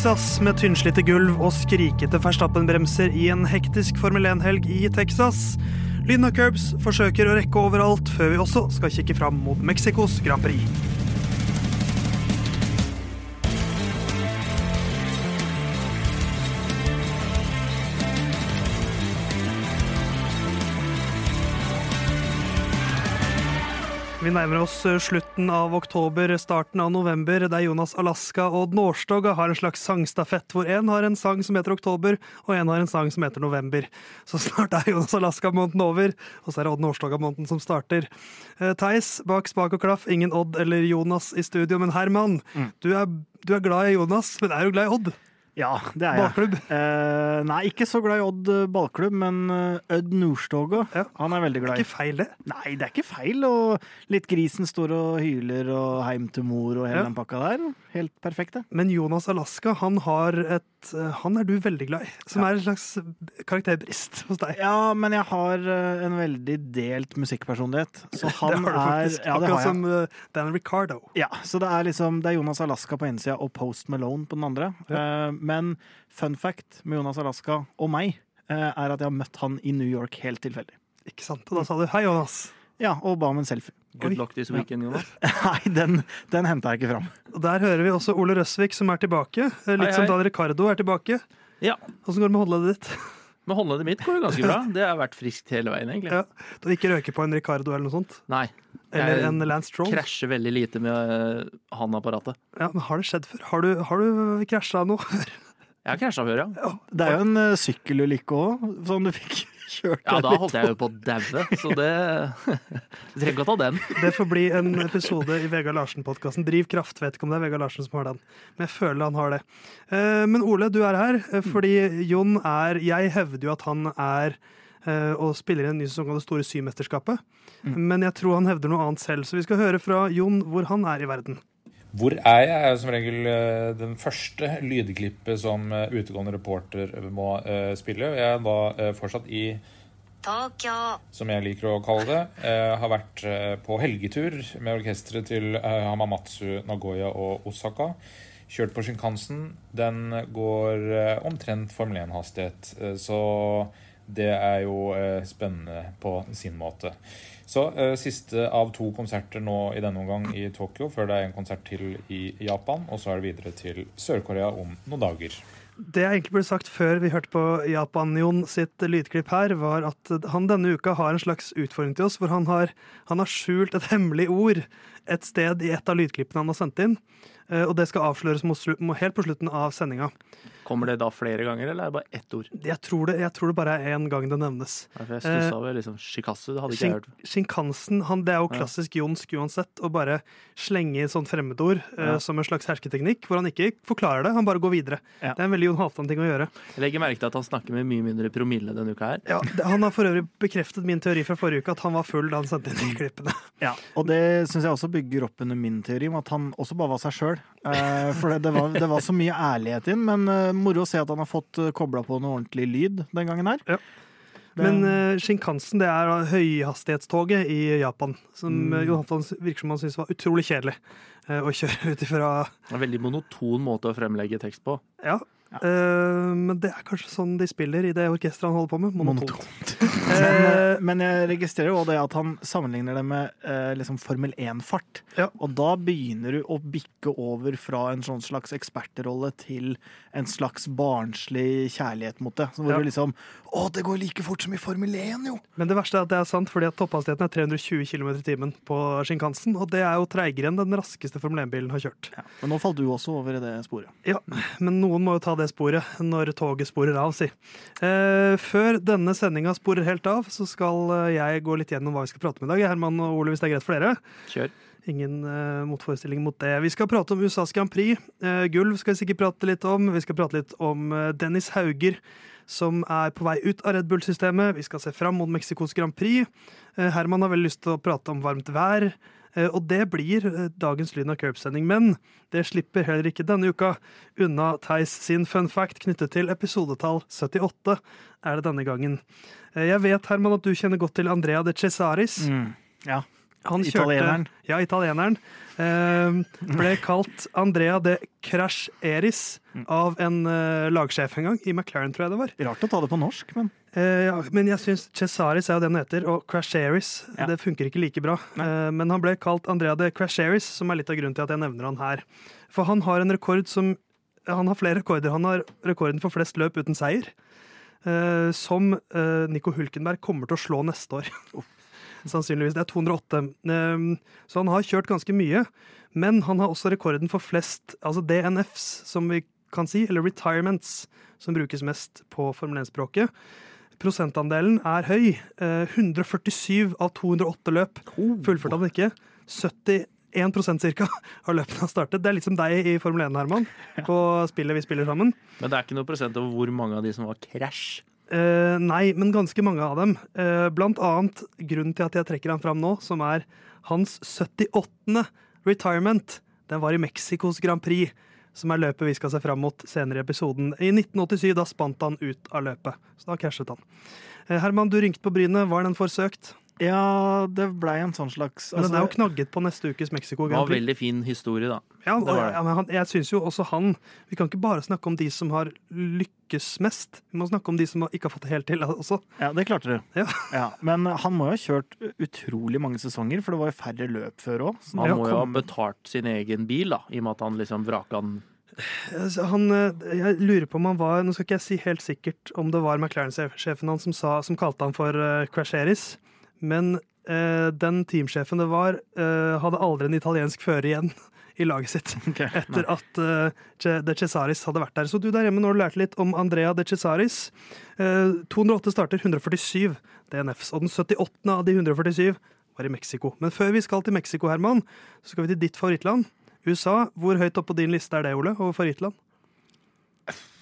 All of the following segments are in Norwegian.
Texas med tynnslitte gulv og skrikete Verstappen-bremser i en hektisk Formel 1-helg i Texas. Lyden av curbs forsøker å rekke overalt, før vi også skal kikke fram mot Mexicos Grand Prix. Vi nærmer oss eh, slutten av oktober, starten av november, der Jonas Alaska og Odd Nårstoga har en slags sangstafett, hvor én har en sang som heter Oktober, og én har en sang som heter November. Så snart er Jonas Alaska-måneden over, og så er det Odd Nårstoga-måneden som starter. Eh, Theis, bak spak og klaff, ingen Odd eller Jonas i studio, men Herman, du, er, du er glad i Jonas, men er du glad i Odd? Ja, det er jeg. Ballklubb? Eh, nei, ikke så glad i Odd eh, ballklubb, men eh, Ødd Nordstoga, Ja. han er veldig glad i. Det er Ikke feil, det. Nei, det er ikke feil. Og litt grisen står og hyler og heim til mor og hele Ja. den pakka der. Helt perfekt, det. Men Jonas Alaska, han har et eh, Han er du veldig glad i, som er en slags karakterbrist hos deg. Ja, men jeg har eh, en veldig delt musikkpersonlighet. Så han det har du faktisk. er Ja, det Akkurat som Dan Ricardo. Ja, så det er liksom Det er Jonas Alaska på ene sida og Post Malone på den andre. Eh, men fun fact med Jonas Alaska og meg eh, er at jeg har møtt han i New York helt tilfeldig. Ikke sant? Og da sa du 'hei, Jonas'. Ja, og ba om en selfie. Good luck this weekend, Jonas. Nei, den, den henta jeg ikke fram. Og Der hører vi også Ole Røsvik som er tilbake. Eh, Litt Hei, som. Dan Ricardo er tilbake. Ja. Åssen går det med håndleddet ditt? Med håndleddet mitt går det ganske bra. Det har vært friskt hele veien, egentlig. Ja. Du har ikke røket på en Ricardo eller noe sånt? Nei. Eller en Lance Stroll? Krasjer veldig lite med eh, han-apparatet. Ja, men Har det skjedd før? Har du, har du krasja noe før? Jeg har krasja før, ja. Det er jo en uh, sykkelulykke òg, som du fikk kjørt Ja, da holdt jeg jo på å daue, så det Du trenger ikke å ta den. Det får bli en episode i Vegard Larsen-podkasten. Driv kraft. Vet ikke om det er Vegard Larsen som har den, men jeg føler han har det. Uh, Men Ole, du er her eh, fordi Jon er Jeg hevder jo at han er og spiller i en ny sesong av Det store symesterskapet. Men jeg tror han hevder noe annet selv, så vi skal høre fra Jon hvor han er i verden. Hvor er jeg? er som regel eh, den første lydklippet som eh, utegående reporter må eh, spille. Jeg er da fortsatt i, Tokyo, som jeg liker å kalle det, Jeg har vært på helgetur med orkesteret til Hamamatsu, Nagoya og Osaka. Kjørt på Shinkansen. Den går omtrent Formel 1-hastighet, eh, så det er jo spennende på sin måte. Så eh, siste av to konserter nå i denne omgang i Tokyo, før det er en konsert til i Japan, og så er det videre til Sør-Korea om noen dager. Det jeg egentlig ble sagt før vi hørte på Japan-Jon sitt lydklipp her, var at han denne uka har en slags utfordring til oss, hvor han har, han har skjult et hemmelig ord et sted i et av lydklippene han har sendt inn. Eh, Og det skal avsløres helt på slutten av sendinga. Kommer det da flere ganger, eller er det bare ett ord? Jeg, tror det- jeg tror det bare er én gang det nevnes. Ja, Jeg stussa over liksom shikasu, det hadde ikke jeg hørt. Shinkansen han, det er jo klassisk jonsk uansett, å bare slenge inn sånn fremmedord ja. uh, som en slags hersketeknikk, hvor han ikke forklarer det, han bare går videre. Ja. Det er en veldig Jon Halvdan-ting å gjøre. Jeg legger merke til at han snakker med mye mindre promille denne uka her. Ja, det, Han har for øvrig bekreftet min teori fra forrige uke, at han var full da han sendte inn de klippene. Ja, og det syns jeg også bygger opp under min teori om at han også bare var seg sjøl. Uh, for det, det, var, det var så mye ærlighet inn, men eh, moro å se at han har fått uh, kobla på noe ordentlig lyd den gangen her. Ja. Men uh, Shinkansen det er uh, høyhastighetstoget i Japan, som Mm. uh, Jon Halvdan virker som han syntes var utrolig kjedelig uh, å kjøre ut ifra. Er En veldig monoton måte å fremlegge tekst på. Ja. Eh, men det er kanskje sånn de spiller i det orkesteret han holder på med. Monotont. Monotont. Men, Eh, eh, men jeg registrerer jo det at han sammenligner det med eh, liksom Formel 1-fart. Ja. Og da begynner du å bikke over fra en sånn slags ekspertrolle til en slags barnslig kjærlighet mot det. Så hvor Ja. du liksom Å, det går like fort som i Formel 1, jo! men det verste er at det er sant, fordi at topphastigheten er 320 km i timen på Shinkansen. Og det er jo treigere enn den raskeste Formel 1-bilen har kjørt. Ja. Men nå falt du også over i det sporet. Ja, men noen må jo ta det sporet når toget sporer av, si. Eh, før denne sendinga sporer helt av, så skal eh, jeg gå litt gjennom hva vi skal prate om i dag. Herman og Ole, hvis det er greit for dere? Kjør. Ingen uh, motforestilling mot det. Vi skal prate om USAs Grand Prix. Uh, gulv skal vi sikkert prate litt om. Vi skal prate litt om uh, Dennis Hauger, som er på vei ut av Red Bull-systemet. Vi skal se fram mot Mexicos Grand Prix. Herman har veldig lyst til å prate om varmt vær. Eh, Og det blir eh, dagens Lyden av Curb-sending, men det slipper heller ikke denne uka unna Theis sin fun fact knyttet til episodetall 78 er det denne gangen. Eh, Jeg vet, Herman, at du kjenner godt til Andrea de Cesaris. Ja. Han kjørte, Italieneren. Ja, italieneren. eh, ble kalt Andrea de Crash Eris av en eh, lagsjef en gang, i McLaren, tror jeg det var. Rart å ta det på norsk, men Eh, ja, men jeg syns Cesaris er jo det han heter, og Crasheris Ja. det funker ikke like bra. Eh, men han ble kalt Andrea de Crash Eris, som er litt av grunnen til at jeg nevner han her. For han har en rekord som Han har flere rekorder. Han har rekorden for flest løp uten seier. eh, som eh, Nico Hulkenberg kommer til å slå neste år. Sannsynligvis. Det er 208. Eh, så han har kjørt ganske mye. Men han har også rekorden for flest altså DNFs, som vi kan si, eller retirements, som brukes mest på Formel 1-språket. Prosentandelen er høy. Eh, 147 av 208 løp fullførte han ikke. 71% cirka av løpene han startet. Det er litt som deg i Formel 1, Herman, på spillet vi spiller sammen. Men det er ikke noe prosent over hvor mange av de som var krasj. Eh, nei, men ganske mange av dem. Eh, blant annet grunnen til at jeg trekker han fram nå, som er hans 78. retirement. Den var i Mexicos Grand Prix, som er løpet vi skal se fram mot senere i episoden. I 1987 da spant han ut av løpet, så da cashet han. Eh, Herman, du rynket på brynet. Var den forsøkt? Ja, det blei en sånn slags Men den er jo altså, knagget på neste ukes Mexico Det var Grand Prix. veldig fin historie, da. Ja, det var det. ja, men han, jeg synes jo også han Vi kan ikke bare snakke om de som har lykkes mest. Vi må snakke om de som ikke har fått det helt til også. Ja, det klarte du. Ja. Men han må jo ha kjørt utrolig mange sesonger, for det var jo færre løp før òg. Han må jo ha betalt sin egen bil, da, i og med at han liksom vraka den. Altså, Han, eh, jeg lurer på om han var Nå skal ikke jeg si helt sikkert om det var McLaren-sjefen han som, sa, som kalte han for uh, Crasheris, men eh, den teamsjefen det var, eh, hadde aldri en italiensk fører igjen i laget sitt. Etter at uh, De Cesaris hadde vært der. Så du der hjemme nå lærte litt om Andrea De Cesaris. Eh, 208 starter, 147 DNFs. Og den 78. av de 147 var i Mexico. Men før vi skal til Mexico, Herman, så skal vi til ditt favorittland. USA. Hvor høyt opp på din liste er det, Ole? over favorittland?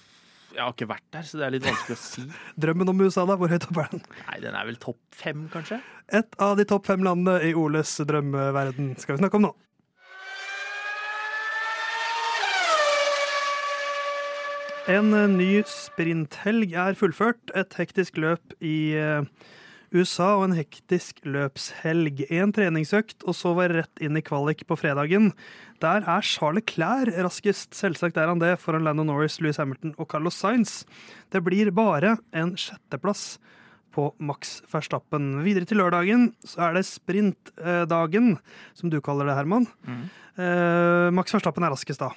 Jeg har ikke vært der, så det er litt vanskelig å si. Drømmen om USA, da? Hvor høyt opp er den? Nei, den er vel topp fem, kanskje? Et av de topp fem landene i Oles drømmeverden skal vi snakke om nå. En ny sprinthelg er fullført. Et hektisk løp i eh, USA og en hektisk løpshelg. En treningsøkt, og så var rett inn i kvalik på fredagen. Der er Charles Clair raskest. Selvsagt er han det, foran Lando Norris, Louis Hamilton og Carlos Sainz. Det blir bare en sjetteplass på Max Verstappen. Videre til lørdagen så er det sprintdagen, som du kaller det, Herman. Eh, Max Verstappen er raskest da.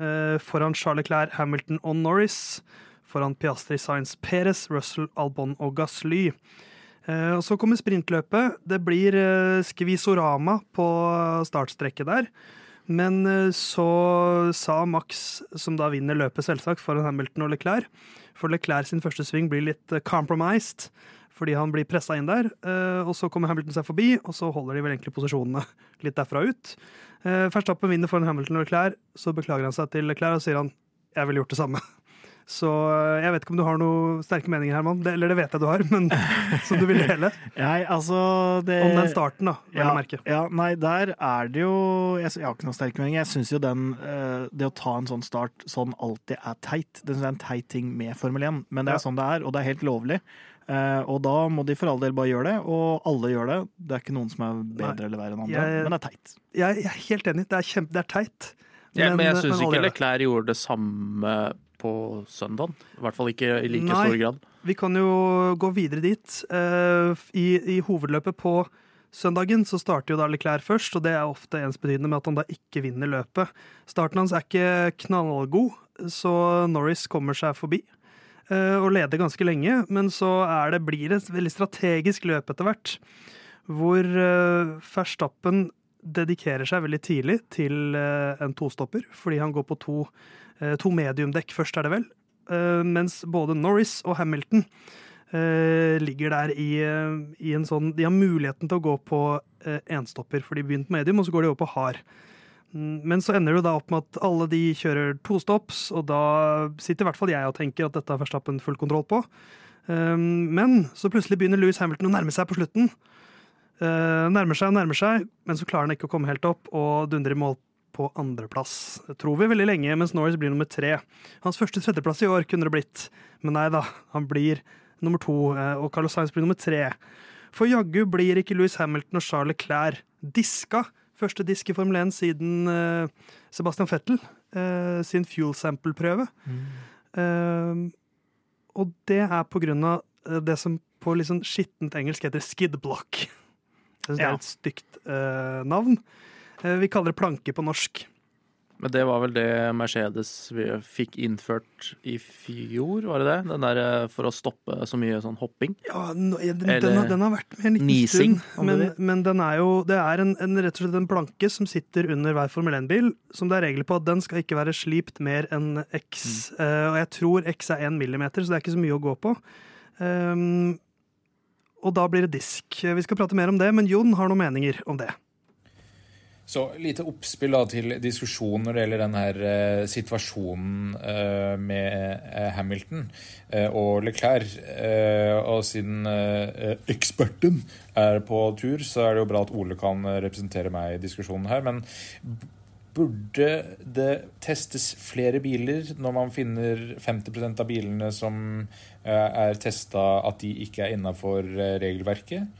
Eh, foran Charles Clair, Hamilton og Norris. Foran Piastri, Sainz, Perez, Russell, Albon og Gasly. Eh, og så kommer sprintløpet. Det blir eh, skvisorama på startstrekket der. Men eh, så sa Max, som da vinner løpet selvsagt, foran Hamilton og Leclerc For Leclerc sin første sving blir litt compromised, fordi han blir pressa inn der. Og så kommer Hamilton seg forbi, og så holder de vel egentlig posisjonene litt derfra ut. Verstappen vinner foran Hamilton og Leclerc, så beklager han seg til Leclerc og sier han jeg ville gjort det samme. Så eh, jeg vet ikke om du har noen sterke meninger, Herman. Det, eller det vet jeg du har, men som du vil dele. Nei, altså det, Om den starten, da, vel ja, å merke. Ja, nei, der er det jo Jeg, jeg har ikke noen sterke meninger. Jeg syns jo den eh, Det å ta en sånn start sånn alltid er teit. Det er en teit ting med Formel 1, men det er Ja. sånn det er, og det er helt lovlig. Eh, og da må de for all del bare gjøre det, og alle gjør det. Det er ikke noen som er bedre Nei. eller verre enn andre, Jeg- men det er teit. Jeg, jeg er helt enig. Det er, kjempe, det er teit. Ja, men, jeg men syns ikke. Leclerc gjorde det samme på søndagen. I hvert fall ikke i like Nei. stor grad. Vi kan jo gå videre dit. Eh, I, I hovedløpet på søndagen så starter jo da Leclerc først, og det er ofte ensbetydende med at han da ikke vinner løpet. Starten hans er ikke knallgod, så Norris kommer seg forbi. eh, Og leder ganske lenge, men så er det, blir det et veldig strategisk løp etter hvert. Hvor eh, Verstappen dedikerer seg veldig tidlig til en tostopper, fordi han går på to, to mediumdekk først, er det vel. Eh, mens både Norris og Hamilton eh, ligger der i, eh, i en sånn De har muligheten til å gå på eh, enstopper, for de begynte på medium, og så går de over på hard. Mm, Men så ender det da opp med at alle de kjører to stops, og da sitter i hvert fall jeg og tenker at dette har Verstappen full kontroll på. Eh, Men så plutselig begynner Louis Hamilton å nærme seg på slutten. Eh, Nærmer seg og nærmer seg, men så klarer han ikke å komme helt opp og dundrer i mål på andreplass. Tror vi veldig lenge, mens Norris blir nummer tre. Hans første tredjeplass i år kunne det blitt, men nei da, han blir nummer to, eh, og Carlos Sainz blir nummer tre. For jaggu blir ikke Louis Hamilton og Charles Clair diska. Første disk i Formel 1 siden uh, Sebastian Fettel uh, sin fuel sample-prøve. Eh, og det er på grunn av eh, det som på litt sånn skittent engelsk heter skid block. Jeg synes det er et stygt eh, navn. Eh, vi kaller det planke på norsk. Men det var vel det Mercedes vi fikk innført i fjor, var det det? Den der eh, for å stoppe så mye sånn hopping. Ja, den, den, den, har, den har vært med en liten nising, stund. Men, men den er jo Det er en, en, rett og slett en planke som sitter under hver Formel 1-bil, som det er regler på at den skal ikke være slipt mer enn X. Mm. Uh, og jeg tror X er én millimeter, så det er ikke så mye å gå på. Um, og da blir det disk. Vi skal prate mer om det, men Jon har noen meninger om det. Så lite oppspill da, til diskusjon når det gjelder den her eh, situasjonen eh, med eh, Hamilton eh, og Leclerc. Eh, og siden eh, eksperten er på tur, så er det jo bra at Ole kan representere meg i diskusjonen her. Men burde det testes flere biler når man finner 50% av bilene som er testa at de ikke er innafor regelverket?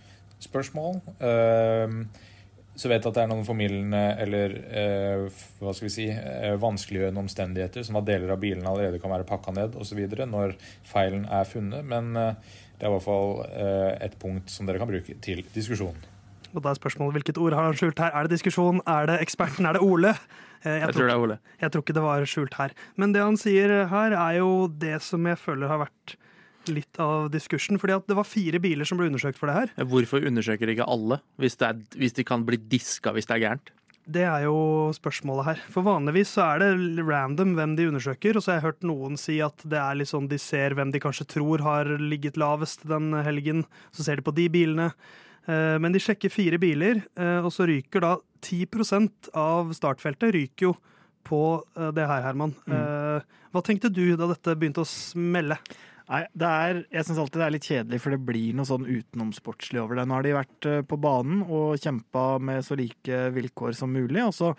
Spørsmål. Eh, så vet jeg at det er noen formildende eller eh, hva skal vi si, eh, vanskeliggjørende omstendigheter, som at deler av bilene allerede kan være pakka ned osv. når feilen er funnet. Men eh, det er i hvert fall eh, et punkt som dere kan bruke til diskusjon. Og da er spørsmålet hvilket ord har han skjult her? Er det diskusjon? Er det eksperten? Er det Ole? Jeg, Jeg tror det er Ole. Jeg tror ikke det var skjult her. Men det han sier her, er jo det som jeg føler har vært litt av diskursen. Fordi at det var fire biler som ble undersøkt for det her. Hvorfor undersøker ikke alle, hvis, det er, hvis de kan bli diska hvis det er gærent? Det er jo spørsmålet her. For vanligvis så er det random hvem de undersøker. Og så har jeg hørt noen si at det er litt sånn de ser hvem de kanskje tror har ligget lavest den helgen. Så ser de på de bilene. Eh, Men de sjekker fire biler, eh, og så ryker da 10% av startfeltet ryker jo på eh, det her, Herman. Mm. Hva tenkte du da dette begynte å smelle? Nei, er, jeg syns alltid det er litt kjedelig, for det blir noe sånn utenomsportslig over det. Nå har de vært eh, på banen og kjempa med så like vilkår som mulig, og så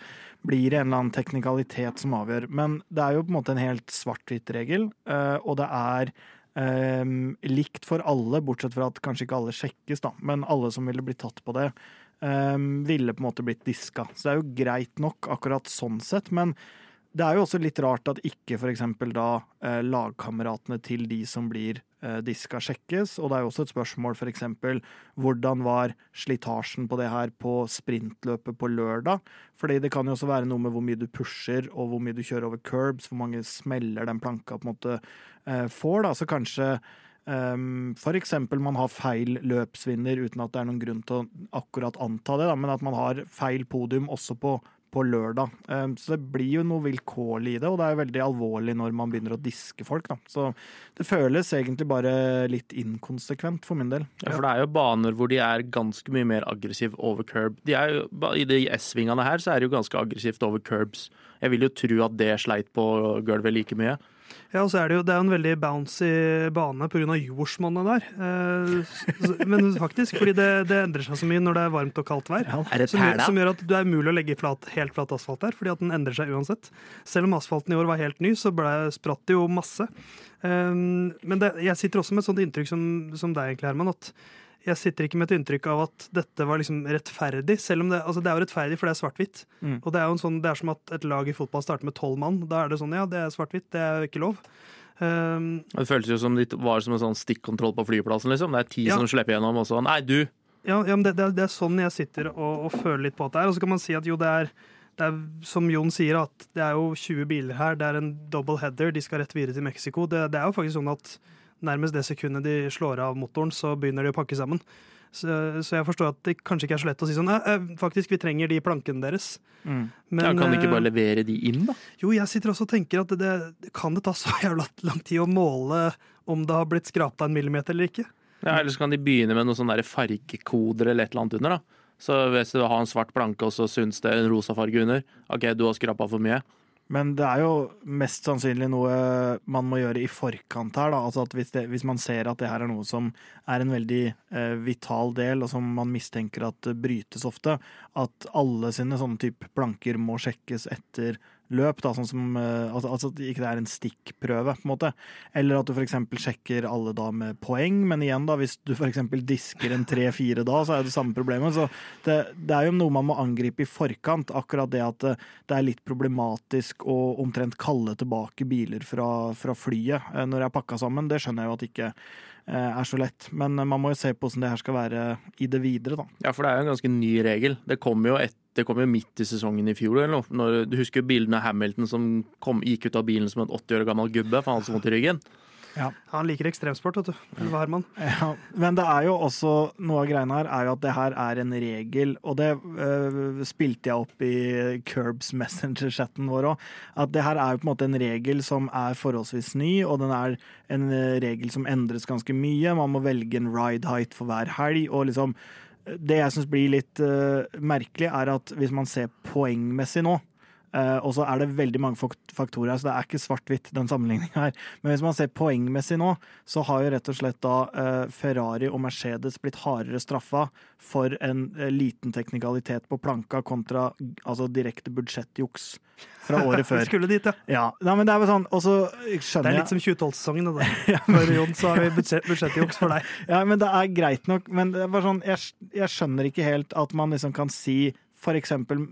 blir det en eller annen teknikalitet som avgjør. Men det er jo på en måte en helt svart-hvitt-regel, eh, og det er eh, likt for alle, bortsett fra at kanskje ikke alle sjekkes, da, men alle som ville blitt tatt på det, ville på en måte blitt diska. Så det er jo greit nok akkurat sånn sett, men det er jo også litt rart at ikke f.eks. da eh, lagkameratene til de som blir eh, diska, sjekkes. Og det er jo også et spørsmål f.eks. hvordan var slitasjen på det her på sprintløpet på lørdag? Fordi det kan jo også være noe med hvor mye du pusher og hvor mye du kjører over curbs, hvor mange smeller den planka på en måte eh, får. da, Så kanskje Um, for eksempel man har feil løpsvinner uten at det er noen grunn til å akkurat anta det, da, men at man har feil podium også på, på lørdag. Um, så det blir jo noe vilkårlig i det, og det er jo veldig alvorlig når man begynner å diske folk. Da. Så det føles egentlig bare litt inkonsekvent for min del. Ja, for det er jo baner hvor de er ganske mye mer aggressive over curb. De er jo, I de S-svingene her så er det jo ganske aggressivt over curbs. Jeg vil jo tro at det sleit på gulvet like mye. Ja, og så er det jo det er en veldig bouncy bane pga. jordsmonnet der. Eh, Men faktisk, fordi det, det endrer seg så mye når det er varmt og kaldt vær. Det Som gjør, som gjør at det er umulig å legge flat, helt flat asfalt der, fordi at den endrer seg uansett. Selv om asfalten i år var helt ny, så ble, spratt det jo masse. Um, men det, jeg sitter også med et sånt inntrykk som, som deg, egentlig, Herman. at jeg sitter ikke med et inntrykk av at dette var liksom rettferdig. Selv om det, altså det er jo rettferdig, for det er svart-hvitt. Mm. Og det er jo en sånn, det er som at et lag i fotball starter med tolv mann. Da er det sånn, ja, det er svart-hvitt, det er ikke lov. Um, Det føles jo som det var som en sånn stikkontroll på flyplassen. liksom. Det er ti Ja. som slipper gjennom, og så Nei, du! Ja, ja men det, det, er, det er sånn jeg sitter og, og føler litt på at det er. Og så kan man si at jo, det er, det er som Jon sier, at det er jo 20 biler her. Det er en double header, de skal rett videre til Mexico. Det, det er jo faktisk sånn at nærmest det sekundet de slår av motoren, så begynner de å pakke sammen. Så, så jeg forstår at det kanskje ikke er så lett å si sånn «Eh, eh, Faktisk, vi trenger de plankene deres. Mm. Men ja, kan de ikke eh, bare levere de inn, da? jo, jeg sitter også og tenker at det, det kan det ta så jævla lang tid å måle om det har blitt skrapt av en millimeter eller ikke. Ja, Eller så kan de begynne med noen sånne fargekoder eller et eller annet under. da. Så hvis du har en svart planke, og så syns det en rosa farge under, OK, du har skrapa for mye. Men det er jo mest sannsynlig noe man må gjøre i forkant her. Altså hvis, det, hvis man ser at det her er noe som er en veldig eh, vital del, og som man mistenker at brytes ofte, at alle sine sånne type planker må sjekkes etter løp, da, sånn som eh, altså, altså at det ikke er en stikkprøve, på en måte. Eller at du f.eks. sjekker alle da med poeng, men igjen, da, hvis du f.eks. disker en tre-fire da, så er det det samme problemet. Så det, det er jo noe man må angripe i forkant, akkurat det at det, det er litt problematisk å omtrent kalle tilbake biler fra, fra flyet eh, når de er pakka sammen. Det skjønner jeg jo at ikke eh, er så lett, men man må jo se på hvordan det her skal være i det videre, da. Ja, for det er jo en ganske ny regel. Det kom jo, et, det kom jo midt i sesongen i fjor. eller noe. Når, du husker jo bildene av Hamilton som kom, gikk ut av bilen som en 80 år gammel gubbe, for han hadde så vondt i ryggen. Han liker ekstremsport, vet du. Herman? Ja, men det er jo også noe av greiene her er jo at det her er en regel, og det øh, spilte jeg opp i Curbs Messenger-chatten vår òg, at det her er jo på en måte en regel som er forholdsvis ny, og den er en øh, regel som endres ganske mye. Man må velge en ride height for hver helg, og liksom Det jeg syns blir litt øh, merkelig, er at hvis man ser poengmessig nå, og så er det veldig mange faktorer her, så det er ikke svart-hvitt, den sammenligninga her. Men hvis man ser poengmessig nå, så har jo rett og slett da eh, Ferrari og Mercedes blitt hardere straffa for en eh, liten teknikalitet på planka kontra altså direkte budsjettjuks fra året Vi før. skulle dit, ja. Ja, Nei, men det er sånn, og så Det skjønner er litt som 2012-sesongen, det der. For Jon, så har vi budsjett, budsjettjuks for deg. Ja, men det er greit nok. Men det er bare sånn, jeg, jeg skjønner ikke helt at man liksom kan si for eksempel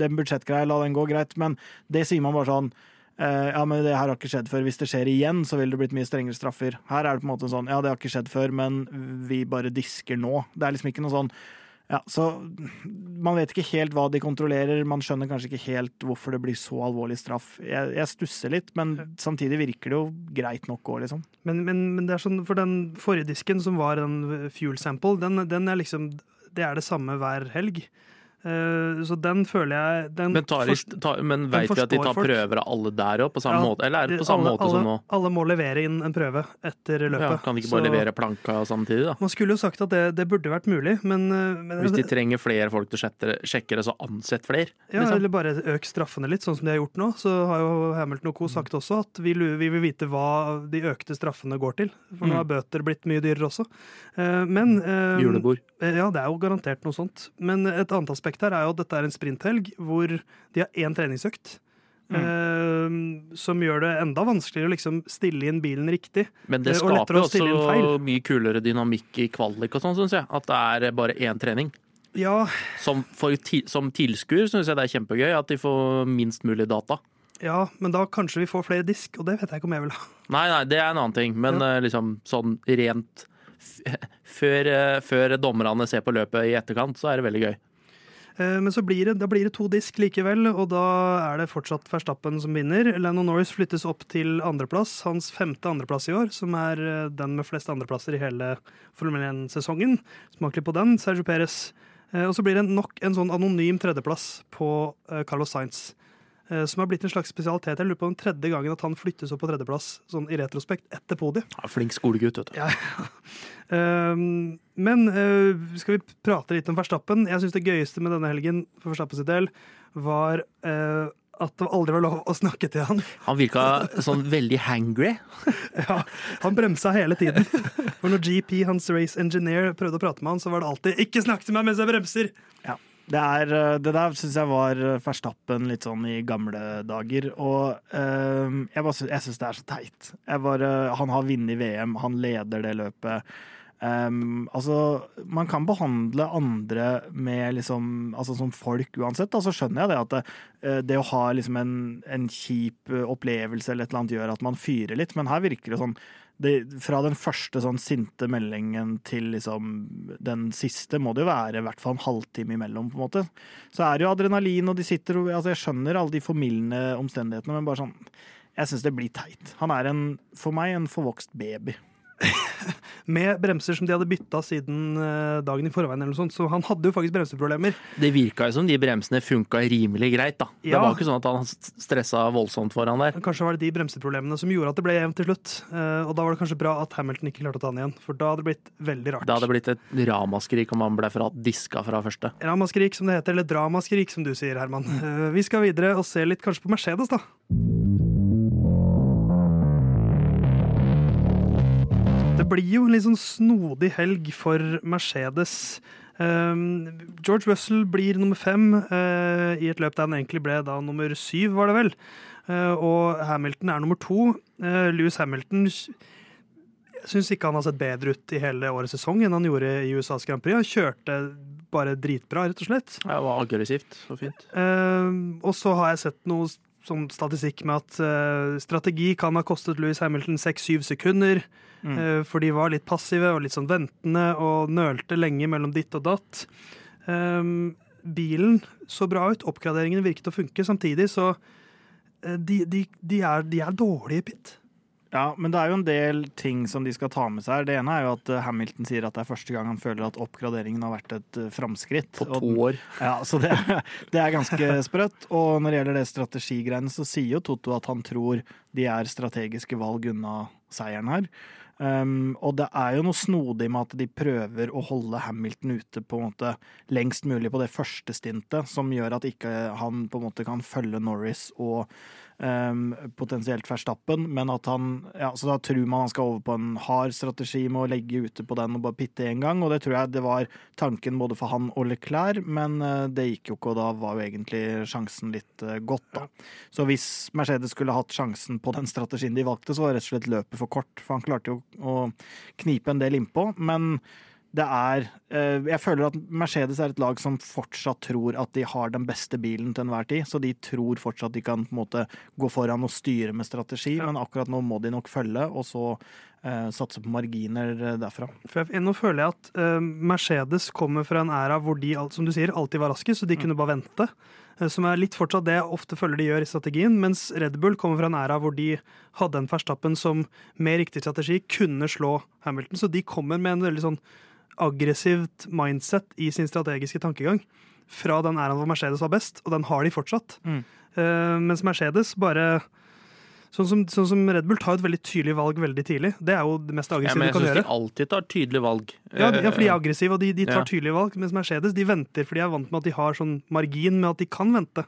den budsjettgreia, la den gå greit, men det sier man bare sånn eh, ja, men det her har ikke skjedd før. Hvis det skjer igjen, så vil det blitt mye strengere straffer. Her er det på en måte sånn ja, det har ikke skjedd før, men vi bare disker nå. Det er liksom ikke noe sånn ja, så Man vet ikke helt hva de kontrollerer, man skjønner kanskje ikke helt hvorfor det blir så alvorlig straff. Jeg, jeg stusser litt, men samtidig virker det jo greit nok òg, liksom. Men, men, men det er sånn, for den forrige disken, som var en fuel sample, den, den er liksom Det er det samme hver helg. Eh, så den føler jeg den Men, tar, ta, men vet vi at de tar prøver av alle der òg, på samme Ja, måte? Eller er det på samme alle, måte som nå? alle, må levere inn en prøve etter løpet. Ja, kan de ikke bare Så levere planka samtidig, da? Man skulle jo sagt at det, det burde vært mulig, men, eh, men Hvis de trenger flere folk til å sjekke det- så ansett flere. Ja, liksom. eller bare øk straffene litt, sånn som de har gjort nå. Så har jo Hamilton og co. sagt også at vi, vi vil vite hva de økte straffene går til. For nå Mm. har bøter blitt mye dyrere også. Eh, Men Julebord. Ja, det er jo garantert noe sånt. Men et annet aspekt her er jo at dette er en sprinthelg hvor de har én treningsøkt. eh, som gjør det enda vanskeligere å liksom stille inn bilen riktig. Men det Eh, skaper også mye kulere dynamikk i kvalik og sånn, syns jeg. At det er bare én trening. Ja, Som, for, som tilskuer syns jeg det er kjempegøy at de får minst mulig data. ja, men da kanskje vi får flere disk, og det vet jeg ikke om jeg vil ha. Nei, nei, det er en annen ting, men ja. liksom sånn rent før, eh, før dommerne ser på løpet i etterkant, så er det veldig gøy. Eh, Men så blir det, blir det to disk likevel, og da er det fortsatt Verstappen som vinner. Lennon Norris flyttes opp til andreplass, hans femte andreplass i år, som er eh, den med flest andreplasser i hele Formel 1-sesongen. Smakelig på den, Sergio Perez. Eh, Og så blir det nok en sånn anonym tredjeplass på Carlos Sainz. Eh, Som har blitt en slags spesialitet. Jeg lurer på den tredje gangen at han flyttes opp på tredjeplass, sånn i retrospekt, etter podiet. Ja, flink skolegutt, vet du. Ja. Um, men uh, skal vi prate litt om Verstappen? Jeg syns det gøyeste med denne helgen for Verstappens del var uh, at det aldri var lov å snakke til han. Han virka sånn veldig hangry. Ja, han bremsa hele tiden. For når GP, hans race engineer, prøvde å prate med han, så var det alltid 'ikke snakk til meg mens jeg bremser'. Ja. Det, er, eh, det der syns jeg var Verstappen litt sånn i gamle dager. Og eh, jeg, synes, jeg syns det er så teit. Bare, han har vunnet VM, han leder det løpet. Um, altså, man kan behandle andre med liksom, altså som folk uansett. Da, så skjønner jeg det at det, eh, det å ha liksom en, en kjip eh, opplevelse eller et eller annet gjør at man fyrer litt, men her virker det sånn det, fra den første sånn sinte meldingen til liksom den siste må det jo være i hvert fall en halvtime imellom, på en måte. Så er det jo adrenalin, og de sitter altså Jeg skjønner alle de formildende omstendighetene, men bare sånn Jeg syns det blir teit. Han er en, for meg en forvokst baby. Med bremser som de hadde bytta siden eh, dagen i forveien. eller noe sånt, Så han hadde jo faktisk bremseproblemer. Det virka jo som de bremsene funka rimelig greit, da. Det var ikke sånn at han stressa voldsomt foran der. Kanskje var det de bremseproblemene som gjorde at det ble jevnt til slutt. Eh, og da var det kanskje bra at Hamilton ikke klarte å ta den igjen, for da hadde det blitt veldig rart. Da hadde det blitt et ramaskrik om han ble fra diska fra første. Ramaskrik, som det heter, eller dramaskrik, som du sier, Herman. Eh, Vi skal videre og se litt kanskje på Mercedes, da. Det blir jo en litt sånn snodig helg for Mercedes. Um, George Russell blir nummer fem eh, i et løp der han egentlig ble da nummer syv, var det vel. Eh, og Hamilton er nummer to. Lewis Louis Hamilton jeg syns ikke han har sett bedre ut i hele årets sesong enn han gjorde i USAs Grand Prix. Han kjørte bare dritbra, rett og slett. Ja, Det var aggressivt og fint. Eh, og så har jeg sett noe sånn statistikk med at uh, strategi kan ha kostet Louis Hamilton 6-7 sekunder. Mm. Uh, for de var litt passive og litt sånn ventende og nølte lenge mellom ditt og datt. Um, bilen så bra ut, oppgraderingene virket å funke. Samtidig så uh, de, de, de, er, de er dårlige i pit. Ja, men det er jo en del ting som de skal ta med seg. her. Det ene er jo at eh, Hamilton sier at det er første gang han føler at oppgraderingen har vært et eh, framskritt. På to år. Ja, så det, det er ganske sprøtt. Og når det gjelder det strategigreiene, så sier jo Toto at han tror de er strategiske valg unna seieren her. Um, og det er jo noe snodig med at de prøver å holde Hamilton ute på en måte lengst mulig på det første stintet, som gjør at ikke han på en måte kan følge Norris og potensielt Verstappen, men at han ja, Så da tror man han skal over på en hard strategi med å legge ute på den og bare pitte én gang, og det tror jeg det var tanken både for han og Leclerc, men uh, det gikk jo ikke, og da var jo egentlig sjansen litt uh, godt, da. Så hvis Mercedes skulle hatt sjansen på den strategien de valgte, så var rett og slett løpet for kort, for han klarte jo å knipe en del innpå, men det er eh, Jeg føler at Mercedes er et lag som fortsatt tror at de har den beste bilen til enhver tid. Så de tror fortsatt de kan på en måte gå foran og styre med strategi, men akkurat nå må de nok følge, og så eh, satse på marginer eh, derfra. For jeg, nå føler jeg at uh, Mercedes kommer fra en æra hvor de som du sier, alltid var raskest, så de kunne bare vente. Uh, Som er litt fortsatt det jeg ofte føler de gjør i strategien. Mens Red Bull kommer fra en æra hvor de hadde en Verstappen som med riktig strategi kunne slå Hamilton. Så de kommer med en veldig sånn aggressivt mindset i sin strategiske tankegang. Fra den æraen hvor Mercedes var best, og den har de fortsatt. Mm. Uh, mens Mercedes bare Sånn som, sånn som Red Bull tar et veldig tydelig valg veldig tidlig. Det er jo det mest Ja, gjøre. men du jeg kan syns de alltid tar tydelige valg. Ja, de, ja, for de er Eh, aggressive, og de, de tar Ja. tydelige valg. Mens Mercedes de venter, for de er vant med at de har sånn margin med at de kan vente.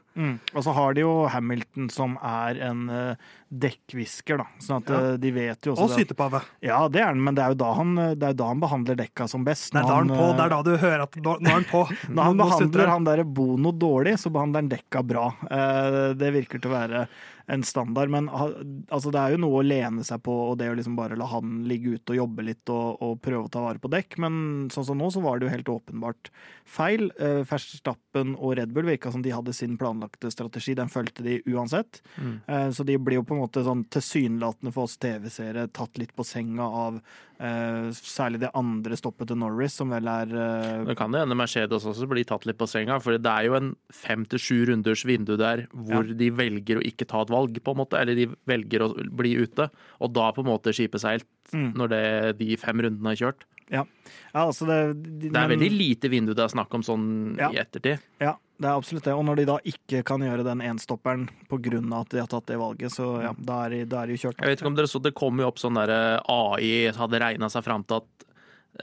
Og så har de jo Hamilton som er en uh, dekkhvisker, da. Sånn at Ja. eh, de vet jo også Og sytepave. Ja, det er han, men det er jo da han, det er da han behandler dekka som best. Det er da han på, eh, det er da du hører at nå er han på. Når han behandler han der Bono dårlig, så behandler han dekka bra. Eh, Det virker til å være en standard, men altså, det er jo noe å lene seg på, og det å liksom bare la han ligge ute og jobbe litt og, og prøve å ta vare på dekk. Men sånn som nå, så var det jo helt åpenbart feil. Verstappen og Red Bull virka som de hadde sin planlagte strategi, den fulgte de uansett. Mm. Eh, Så de blir jo på en måte sånn tilsynelatende for oss TV-seere tatt litt på senga av eh, særlig det andre stoppet til Norris, som vel er uh... Det kan det hende Mercedes også blir tatt litt på senga, for det er jo en fem til sju runders vindu der hvor de velger å ikke ta et valg, på en måte, eller de velger å bli ute, og da på en måte skipet seilt Mm. når det, de fem rundene er kjørt. Ja, altså det, de, Det er veldig lite vindu det er snakk om sånn Ja. i ettertid. Ja, det er absolutt det. Og når de da ikke kan gjøre den enstopperen pga. at de har tatt det valget, så ja, da er de, jo kjørt. Jeg vet ikke om dere så, Det kom jo opp sånn der AI hadde regna seg fram til at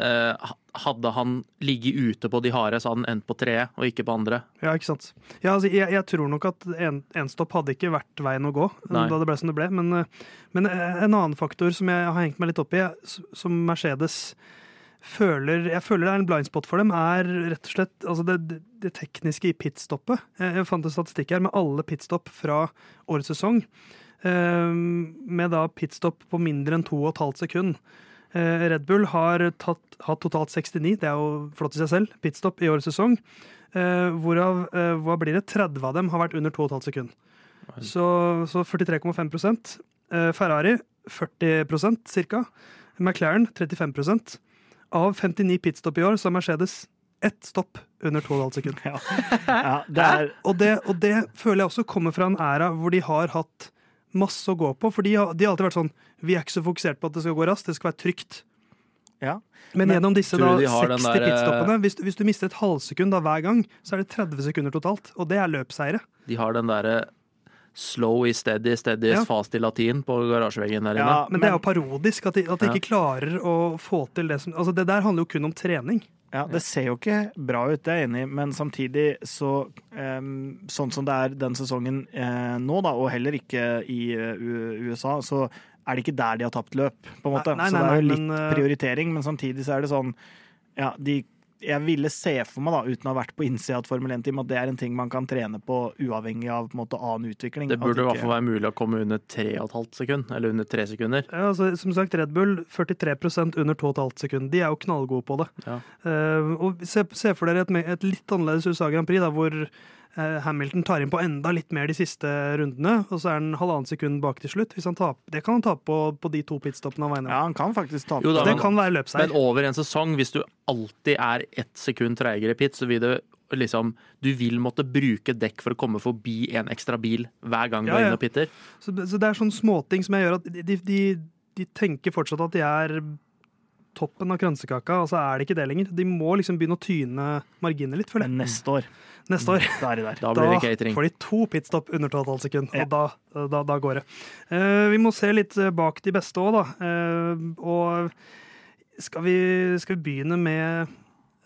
eh, hadde han ligget ute på de harde, så hadde han endt på treet og ikke på andre. Ja, ikke sant. Ja, altså, jeg, jeg tror nok at en, enstopp hadde ikke vært veien å gå Nei. da det ble som det ble. Men, eh, men en annen faktor som jeg har hengt meg litt opp i, som Mercedes føler Jeg føler det er en blindspot for dem, er rett og slett altså det, det, tekniske i pitstoppet. Jeg, jeg fant en statistikk her med alle pitstopp fra årets sesong. eh, med da pitstopp på mindre enn 2,5 sekund. Eh, Red Bull har tatt, hatt totalt 69, det er jo flott i seg selv, pitstopp i årets sesong. Eh, hvorav eh, hva blir det? 30 av dem har vært under 2,5 sekund. Så, så 43,5 eh, Ferrari 40% cirka. McLaren 35 Av 59 pitstop i år så har Mercedes ett stopp under 2,5 sekunder. Ja. ja, det er Og det, og det føler jeg også kommer fra en æra hvor de har hatt masse å gå på. For de har, de har alltid vært sånn Vi er ikke så fokusert på at det skal gå raskt, det skal være trygt. Ja. Men, Men gjennom disse da, de 60 der, eh, pitstoppene hvis, du- hvis du mister et halvsekund da hver gang, så er det 30 sekunder totalt. Og det er løpseiere. De har den derre slow is steady, steady is Ja. fast i latin på garasjeveggen der inne. Ja, Men, det er jo parodisk at de, at de Ja. ikke klarer å få til det som Altså, det der handler jo kun om trening. Ja, Det ser jo ikke bra ut, det er jeg enig i, men samtidig så Sånn som det er den sesongen eh, nå, da, og heller ikke i eh, USA, så er det ikke der de har tapt løp, på en måte. Nei, nei, så det er jo litt men, eh, prioritering, men samtidig så er det sånn Ja, de jeg ville se for meg, da, uten å ha vært på innsida av et Formel 1-team, at det er en ting man kan trene på uavhengig av på en måte, annen utvikling. Det burde i hvert fall være mulig å komme under 3,5 sekund, eller under 3 sekunder. Ja, altså, som sagt, Red Bull 43% under 2,5 sekunder. De er jo knallgode på det. Ja. Uh, og se, se for dere et, et litt annerledes USA Grand Prix, da, hvor Hamilton tar inn på enda litt mer de siste rundene, og så er han halvannen sekund bak til slutt. Hvis han taper, det kan han tape på, på de to pitstoppene han inne Ja, han kan faktisk tape. Jo da, det men- kan være løpseier. Men over en sesong, hvis du alltid er ett sekund treigere i pit, så vil det liksom Du vil måtte bruke dekk for å komme forbi en ekstra bil hver gang du Ja, er inne og pitter. Så, så det er sånne småting som jeg gjør at de, de, de tenker fortsatt at de er toppen av kransekaka, og så er det ikke det lenger. De må liksom begynne å tyne marginene litt, føler jeg. Neste år, Neste år. da er de der. Da blir det catering. får de to pitstop under 2,5 sekund, Ja. og da, da, da går det. Uh, vi må se litt eh, bak de beste òg, da. Uh, og skal vi, skal vi begynne med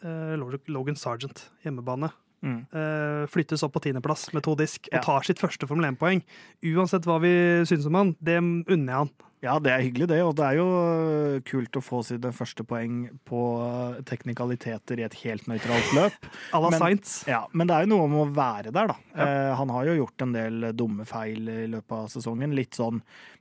uh, Logan Sergeant, hjemmebane. Mm. Uh, flyttes opp på tiendeplass med to disk Ja. og tar sitt første Formel 1-poeng. Uansett hva vi syns om han, det unner jeg han. Ja, det er hyggelig, det. Og det er jo øh, kult å få sine første poeng på øh, teknikaliteter i et helt nøytralt løp. à la Sainz. Ja, Men det er jo noe om å være der, da. Eh, han har jo gjort en del dumme feil i løpet av sesongen. Litt sånn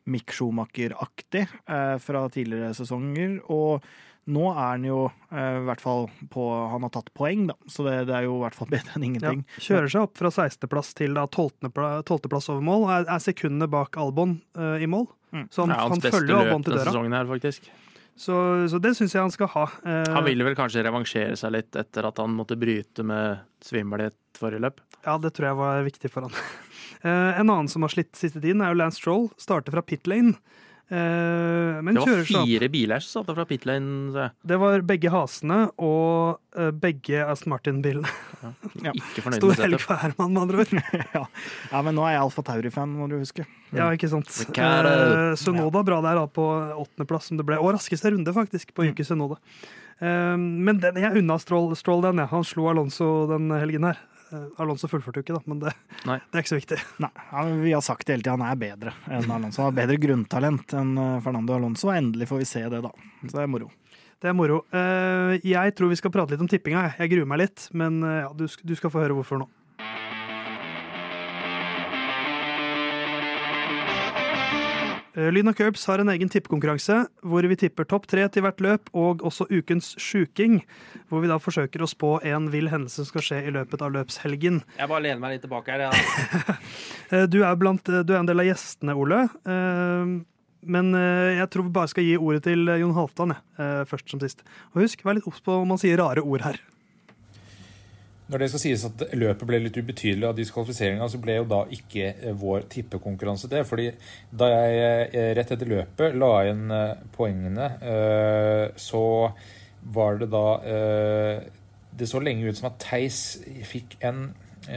Mick Schumacher-aktig eh, fra tidligere sesonger. Og nå er han jo eh, i hvert fall på Han har tatt poeng, da. Så det, det er jo i hvert fall bedre enn Ja, ingenting. kjører seg opp fra 16.-plass til da 12. 12.-plass over mål, er, er sekundene bak Albon eh, i mål. Mm. Så han, hans han beste følger løp til denne døra. sesongen her, faktisk. Så, så det syns jeg han skal ha. Eh, Han ville vel kanskje revansjere seg litt etter at han måtte bryte med svimmelhet forrige løp. Ja, det tror jeg var viktig for han. Eh, en annen som har slitt siste tiden, er jo Lance Stroll. Starter fra pit lane. Eh, men Det var kjører seg opp. fire biler som satt fra pit lane. Det var begge hasene og eh, begge Aston Martin-bilene. Ja. Ikke fornøyd Stor med helg for Herman, med andre ord. ja. ja, men nå er jeg Alfa Tauri-fan, må du huske. Ja, ikke sant. Eh, Sunoda bra der da på åttendeplass, som det ble. Og raskeste runde, faktisk, på Yuki Sunoda. Men den, jeg unna Stroll, Stroll den, ja. Han slo Alonso den helgen her. Eh, Alonso fullførte jo ikke, da, men det, det er ikke så viktig. Nei, ja, vi har sagt det hele tida, han er bedre enn Alonso. Han har bedre grunntalent enn eh, Fernando Alonso, og endelig får vi se det, da. Så det er moro. Det er moro. Eh, jeg tror vi skal prate litt om tippinga. jeg. Gruer meg litt, men ja, du, du skal få høre hvorfor nå. Eh, Lyna Curbs har en egen tippekonkurranse hvor vi tipper topp tre til hvert løp, og også ukens sjuking, hvor vi da forsøker å spå en vill hendelse som skal skje i løpet av løpshelgen. Jeg bare lener meg litt tilbake her. Ja. Eh, Du er, blant, du er en del av gjestene, Ole. Eh, Men eh, jeg tror vi bare skal gi ordet til eh, Jon Halvdan, eh, først som sist. Og husk, vær litt obs på om man sier rare ord her. Når det skal sies at løpet ble litt ubetydelig av diskvalifiseringa, så ble jo da ikke eh, vår tippekonkurranse det. fordi da jeg eh, rett etter løpet la inn eh, poengene, så var det da Det så lenge ut som at Theis fikk en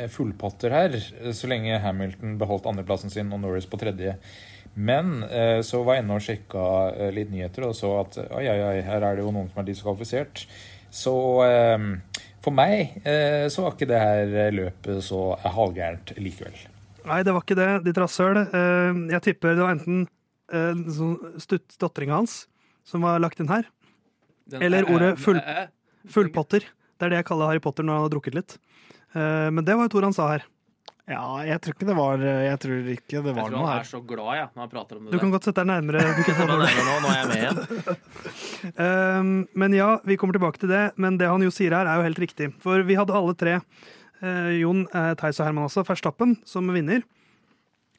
fullpotter her, så lenge Hamilton beholdt andreplassen sin og Norris på tredje. Men så var jeg inne og sjekka litt nyheter og så at oi, oi, oi, her er det jo noen som er diskvalifisert. Så for meg eh, så var ikke det her løpet så halvgærent likevel. Nei, det var ikke det, ditt rasshøl. Eh, Jeg tipper det var enten eh, stutt datteringa hans som var lagt inn her, Eller ordet full- fullpotter. Det er det jeg kaller Harry Potter når han har drukket litt. Eh, Men det var et ord han sa her. Ja, jeg tror ikke det var, jeg tror ikke det Jeg tror noe han her. er så glad ja, når han prater om det Du kan godt sette deg nærmere mikrofonen. der. Nå, nå er jeg med igjen. Um, men ja, vi kommer tilbake til det. Men det han jo sier her, er jo helt riktig. For vi hadde alle tre, uh, Jon, uh, Theis og Herman også, Ferstappen som vinner.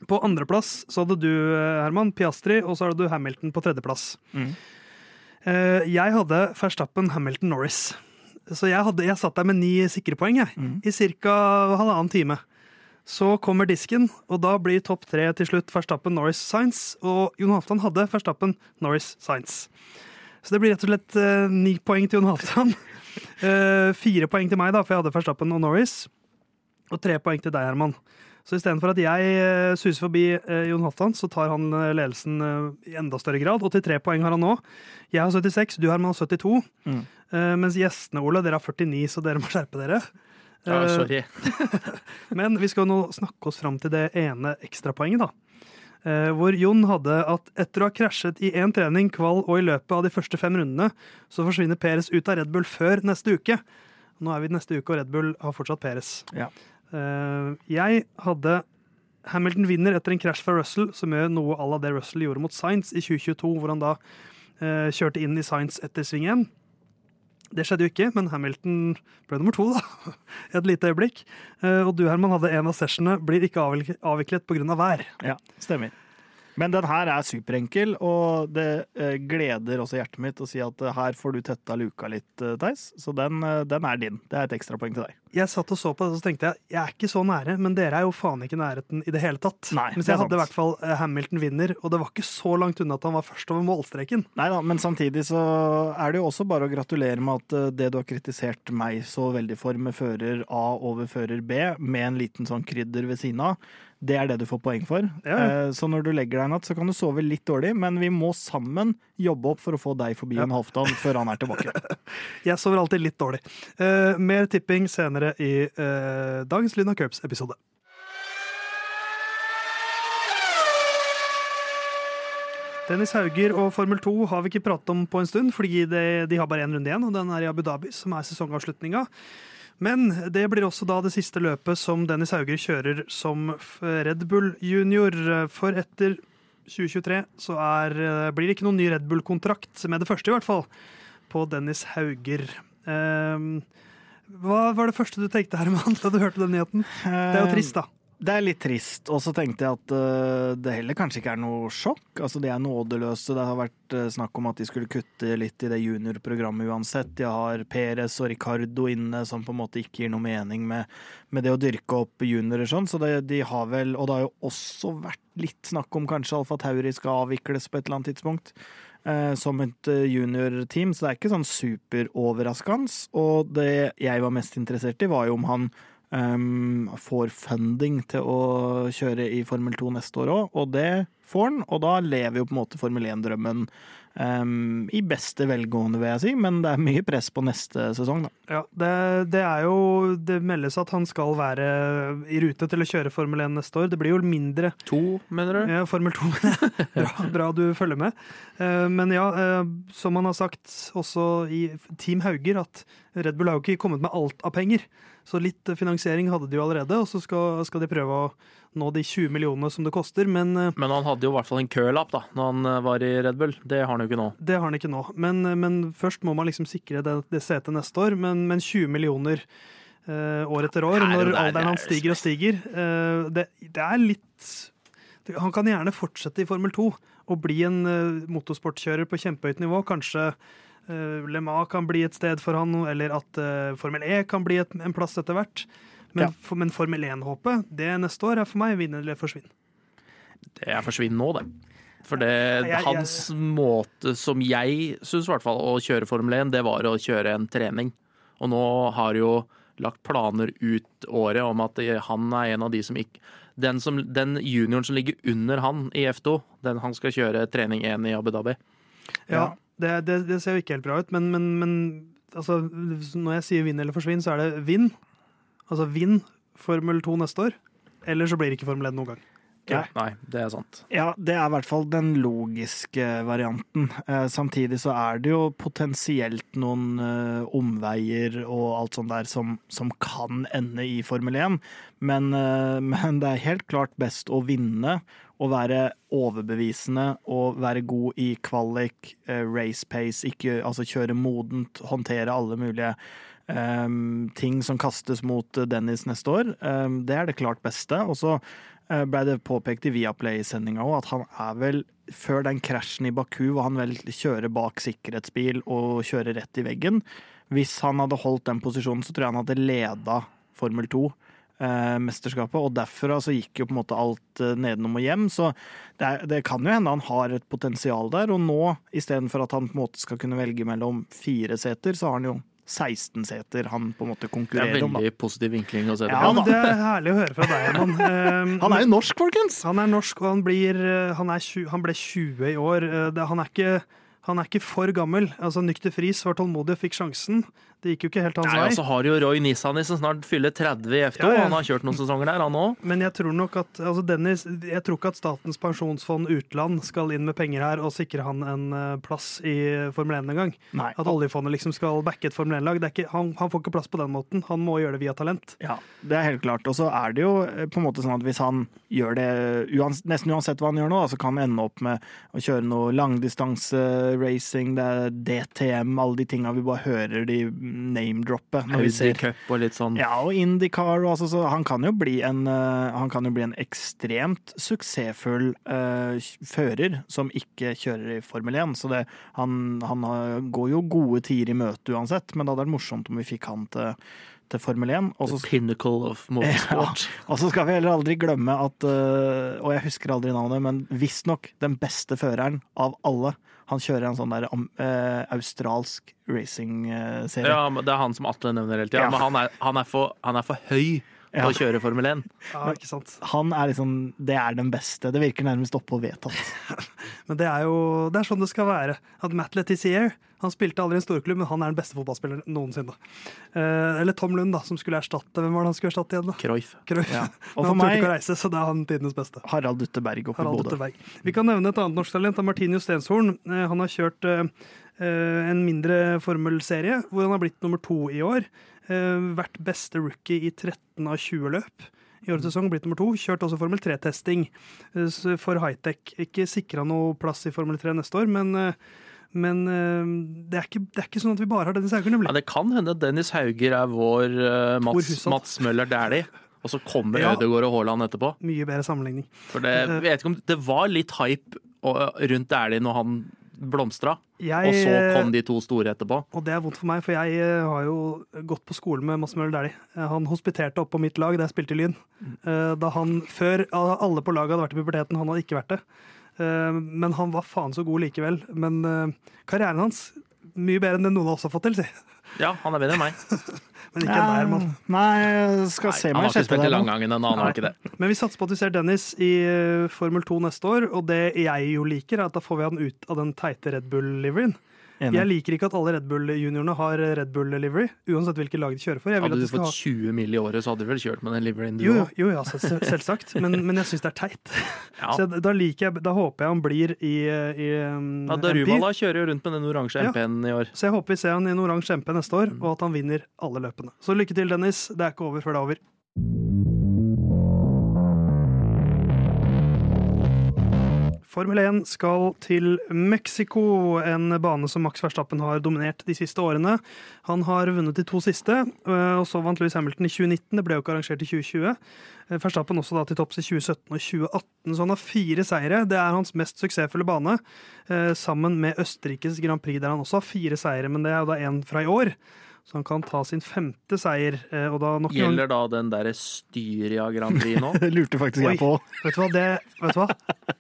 På andreplass så hadde du, eh, Herman, Piastri, og så hadde du Hamilton på tredjeplass. Mm. Eh, jeg hadde Verstappen, Hamilton, Norris. Så jeg, hadde, jeg satt der med ni sikre poeng jeg, Mm. i ca. halvannen time. Så kommer disken, og da blir topp tre til slutt Verstappen, Norris, Sainz. Og Jon Halvdan hadde Verstappen, Norris, Sainz. Så det blir rett og slett eh, ni poeng til Jon Halvdan. Eh, fire poeng til meg, da, for jeg hadde Verstappen og Norris. Og tre poeng til deg, Herman. Så istedenfor at jeg eh, suser forbi eh, Jon Halvdan, så tar han eh, ledelsen eh, i enda større grad. 83 poeng har han nå. Jeg har 76, du Herman har 72. Mm. Eh, mens gjestene, Ole, dere har 49, så dere må skjerpe dere. Ja, Eh, sorry. men vi skal nå snakke oss fram til det ene ekstrapoenget, da. eh, hvor Jon hadde at etter å ha krasjet i én trening, kval og i løpet av de første fem rundene, så forsvinner Peres ut av Red Bull før neste uke. Nå er vi neste uke, og Red Bull har fortsatt Peres. Ja. Eh, jeg hadde Hamilton vinner etter en krasj fra Russell, som gjør noe à la det Russell gjorde mot Sainz i 2022, hvor han da kjørte inn i Sainz etter sving 1. Det skjedde jo ikke, men Hamilton ble nummer to, da. Et lite øyeblikk. Eh, og du, Herman, hadde en av sessionene blir ikke avvik- avviklet pga. Vær. Ja, stemmer. Men den her er superenkel, og det eh, gleder også hjertet mitt å si at eh, her får du tetta luka litt, Theis. Så den, den er din. Det er et ekstrapoeng til deg. Jeg satt og så på det, og så tenkte jeg jeg er ikke så nære, men dere er jo faen ikke i nærheten i det hele tatt. Nei, Mens jeg hadde i hvert fall eh, Hamilton vinner, og det var ikke så langt unna at han var først over målstreken. Nei da, men samtidig så er det jo også bare å gratulere med at eh, det du har kritisert meg så veldig for med fører A over fører B, med en liten sånn krydder ved siden av, det er det du får poeng for. Ja. Eh, Så når du legger deg i natt, så kan du sove litt dårlig, men vi må sammen jobbe opp for å få deg forbi Ja. en Halvdan før han er tilbake. Jeg sover alltid litt dårlig. Mer tipping senere i eh, dagens Luna Curbs-episode. Dennis Hauger og Formel 2 har vi ikke pratet om på en stund, fordi det, de har bare én runde igjen, og den er i Abu Dhabi, som er sesongavslutninga. Men det blir også da det siste løpet som Dennis Hauger kjører som Red Bull junior. For etter 2023 så er, blir det ikke noen ny Red Bull-kontrakt, med det første i hvert fall, på Dennis Hauger. Ehm, hva var det første du tenkte, Herman, da du hørte den nyheten? Det er jo trist, da. Det er litt trist. Og så tenkte jeg at eh, det heller kanskje ikke er noe sjokk. Altså, De er nådeløse. Det har vært eh, snakk om at de skulle kutte litt i det juniorprogrammet uansett. De har Perez og Ricardo inne, som på en måte ikke gir noe mening med, med det å dyrke opp juniorer sånn. Så det, de har vel Og det har jo også vært litt snakk om kanskje Alfa Tauri skal avvikles på et eller annet tidspunkt. Eh, som et eh, juniorteam, så det er ikke sånn superoverraskende. Og det jeg var mest interessert i, var jo om han um, får funding til å kjøre i Formel 2 neste år òg, og det får han. Og da lever jo på en måte Formel 1-drømmen um, i beste velgående, vil jeg si, men det er mye press på neste sesong, da. Ja, det, det er jo Det meldes at han skal være i rute til å kjøre Formel 1 neste år. Det blir jo mindre To, mener du? Ja, Formel 2. bra, bra du følger med. Uh, Men ja, uh, som han har sagt også i Team Hauger, at Red Bull har jo ikke kommet med alt av penger. Så litt eh, finansiering hadde de jo allerede, og så skal, skal de prøve å nå de 20 millionene som det koster. Men eh, Men han hadde jo i hvert fall en kølapp da når han eh, var i Red Bull. Det har han jo ikke nå. det har han ikke nå. Men, men først må man liksom sikre det, det setet neste år. Men, men 20 millioner eh, år etter år, når der- alderen hans stiger og stiger eh, det, det er litt Han kan gjerne fortsette i Formel 2 og bli en eh, motorsportkjører på kjempehøyt nivå. Kanskje Le Mans kan bli et sted for han, eller at eh, Formel E kan bli et, en plass etter hvert. Men, Ja. for, men Formel 1-håpet, det neste år er for meg vinn eller forsvinn. Det er forsvinn nå, det. For det, Jeg- jeg- hans måte, som jeg syns i hvert fall, å kjøre Formel 1, det var å kjøre en trening. Og nå har jo lagt planer ut året om at han er en av de som ikke Den, som, den junioren som ligger under han i F2, den han skal kjøre trening 1 i Abu Dhabi. Ja, det, det, det ser jo ikke helt bra ut, men, men, men altså, når jeg sier vinn eller forsvinn, så er det vinn. Altså vinn Formel 2 neste år, eller så blir det ikke Formel 1 noen gang. Ja. Nei, det er sant. Ja, det er i hvert fall den logiske varianten. Eh, samtidig så er det jo potensielt noen eh, omveier og alt sånt der som, som kan ende i Formel 1. Men, eh, men det er helt klart best å vinne og være overbevisende og være god i kvalik, eh, race pace, ikke, altså kjøre modent, håndtere alle mulige um, ting som kastes mot eh, Dennis neste år. Um, det er det klart beste. Og så eh, ble det påpekt i Viaplay-sendinga òg at han er vel Før den krasjen i Baku hvor han vel kjører bak sikkerhetsbil og kjører rett i veggen Hvis han hadde holdt den posisjonen, så tror jeg han hadde leda Formel 2. eh, Mesterskapet, og derfra så gikk jo på en måte alt eh, nedenom og hjem. Så det, er, det kan jo hende han har et potensial der. Og nå, istedenfor at han på en måte skal kunne velge mellom fire seter, så har han jo 16 seter han på en måte konkurrerer om. Det er veldig om. da. veldig positiv vinkling å se det Ja, Ja, Det er herlig å høre fra deg, Herman. Eh, Han er jo norsk, folkens! Han er norsk, og han, blir, eh, han, er, 20, han ble 20 i år. Eh, Det, han, er ikke, han er ikke for gammel. Altså, Nykter Friis var tålmodig og fikk sjansen. Det gikk jo ikke helt hans vei. og så har jo Roy Nissany som snart fyller 30 i F2. Ja, ja. Han har kjørt noen sesonger der, han òg. Men jeg tror nok at altså Dennis, jeg tror ikke at Statens pensjonsfond utland skal inn med penger her og sikre han en eh, plass i Formel 1 en gang. Nei. At oljefondet liksom skal backe et Formel 1-lag. Han, han får ikke plass på den måten. Han må gjøre det via talent. Ja, det er helt klart. Og så er det jo eh, på en måte sånn at hvis han gjør det uans nesten uansett hva han gjør nå, så kan han ende opp med å kjøre noe langdistanse-racing, det er DTM, alle de tinga vi bare hører de name-droppe. Audi Cup og litt sånn. Ja, og IndyCar. og Altså, så han, kan jo bli en, eh, han kan jo bli en ekstremt suksessfull uh, fører som ikke kjører i Formel 1. Så det, han, han går jo gode tider i møte uansett, men det hadde vært morsomt om vi fikk han til, til Formel 1. Også, The pinnacle of motorsport. og så skal vi heller aldri glemme at Og jeg husker aldri navnet, men visstnok den beste føreren av alle. Han kjører en sånn der øh, australsk racing-serie. Ja, men Det er han som Atle nevner hele tida. Ja. Men han er, han, er for, han er for høy til Ja. å kjøre Formel 1. Ja, ikke sant? Han er liksom Det er den beste. Det virker nærmest oppe og vedtatt. Men det er jo det er sånn det skal være. At Matt Letizier han spilte aldri i en storklubb, men han er den beste fotballspilleren noensinne. Eh, eller Tom Lund, da, som skulle erstatte Hvem var det han skulle erstatte igjen? da? Cruyff. Ja. Og for meg å reise, så det er han tidenes beste. Harald Dutteberg oppe i Bodø. Vi kan nevne et annet norsk talent, er Stenshorn. Eh, Han har kjørt eh, eh, en mindre formelserie, hvor han har blitt nummer to i år. Eh, Vært beste rookie i 13 av 20 løp. I årets sesong blitt nummer to. Kjørt også Formel 3-testing eh, for high-tech. Ikke sikra noe plass i Formel 3 neste år, men, men eh, det, er ikke, det er ikke sånn at vi bare har Dennis Hauger, nemlig. Ja, det kan hende Dennis Hauger er vår uh, Mats, Mats Møller Dæhlie. Og så kommer Ja. Ødegaard og Haaland etterpå. Mye bedre sammenligning. For det, jeg vet ikke om, det var litt hype rundt Dæhlie når han blomstra, Jeg, og så kom de to store etterpå. Og det er vondt for meg, for jeg eh, har jo gått på skole med Mads Møller Dæhlie. Eh, Han hospiterte opp på mitt lag da jeg spilte i Lyn. Eh, Da han, før alle på laget hadde vært i puberteten, han hadde ikke vært det. Eh, Men han var faen så god likevel. Men eh, karrieren hans mye bedre enn det noen av oss har fått til, si. Ja, han er bedre enn meg. Men ikke der, mann. Nei, skal Nei, se han har ikke spilt i der langgangen ennå, han har ikke det. Men vi satser på at vi ser Dennis i eh, Formel 2 neste år, og det jeg jo liker, er at da får vi han ut av den teite Red Bull-liveryen. Enig. Jeg liker ikke at alle Red Bull-juniorene har Red Bull-livery, uansett hvilket lag de kjører for. Hadde du fått ha 20 mill. i året, så hadde du vel kjørt med den liveryen du òg? jo, jo ja, selvsagt, men, men jeg syns det er teit. Ja. Så da, liker jeg, da håper jeg han blir i, i um, Ja, MP. Daruvala kjører jo rundt med den oransje. MP-en i år. Så jeg håper vi ser han i en oransje MP neste år, og at han vinner alle løpene. Så lykke til, Dennis. Det er ikke over før det er over. Formel 1 skal til Mexico, en bane som Max Verstappen har dominert de siste årene. Han har vunnet de to siste, øh, og så vant Louis Hamilton i 2019. Det ble jo ikke arrangert i 2020. Eh, Verstappen også da til topps i 2017 og 2018, så han har fire seire. Det er hans mest suksessfulle bane, eh, sammen med Østerrikes Grand Prix, der han også har fire seire, men det er jo da én fra i år. Så han kan ta sin femte seier, eh, og da nok Gjelder da den derre Styria Grand Prix nå? Det lurte faktisk Oi. jeg på. Vet du hva, det, vet du hva?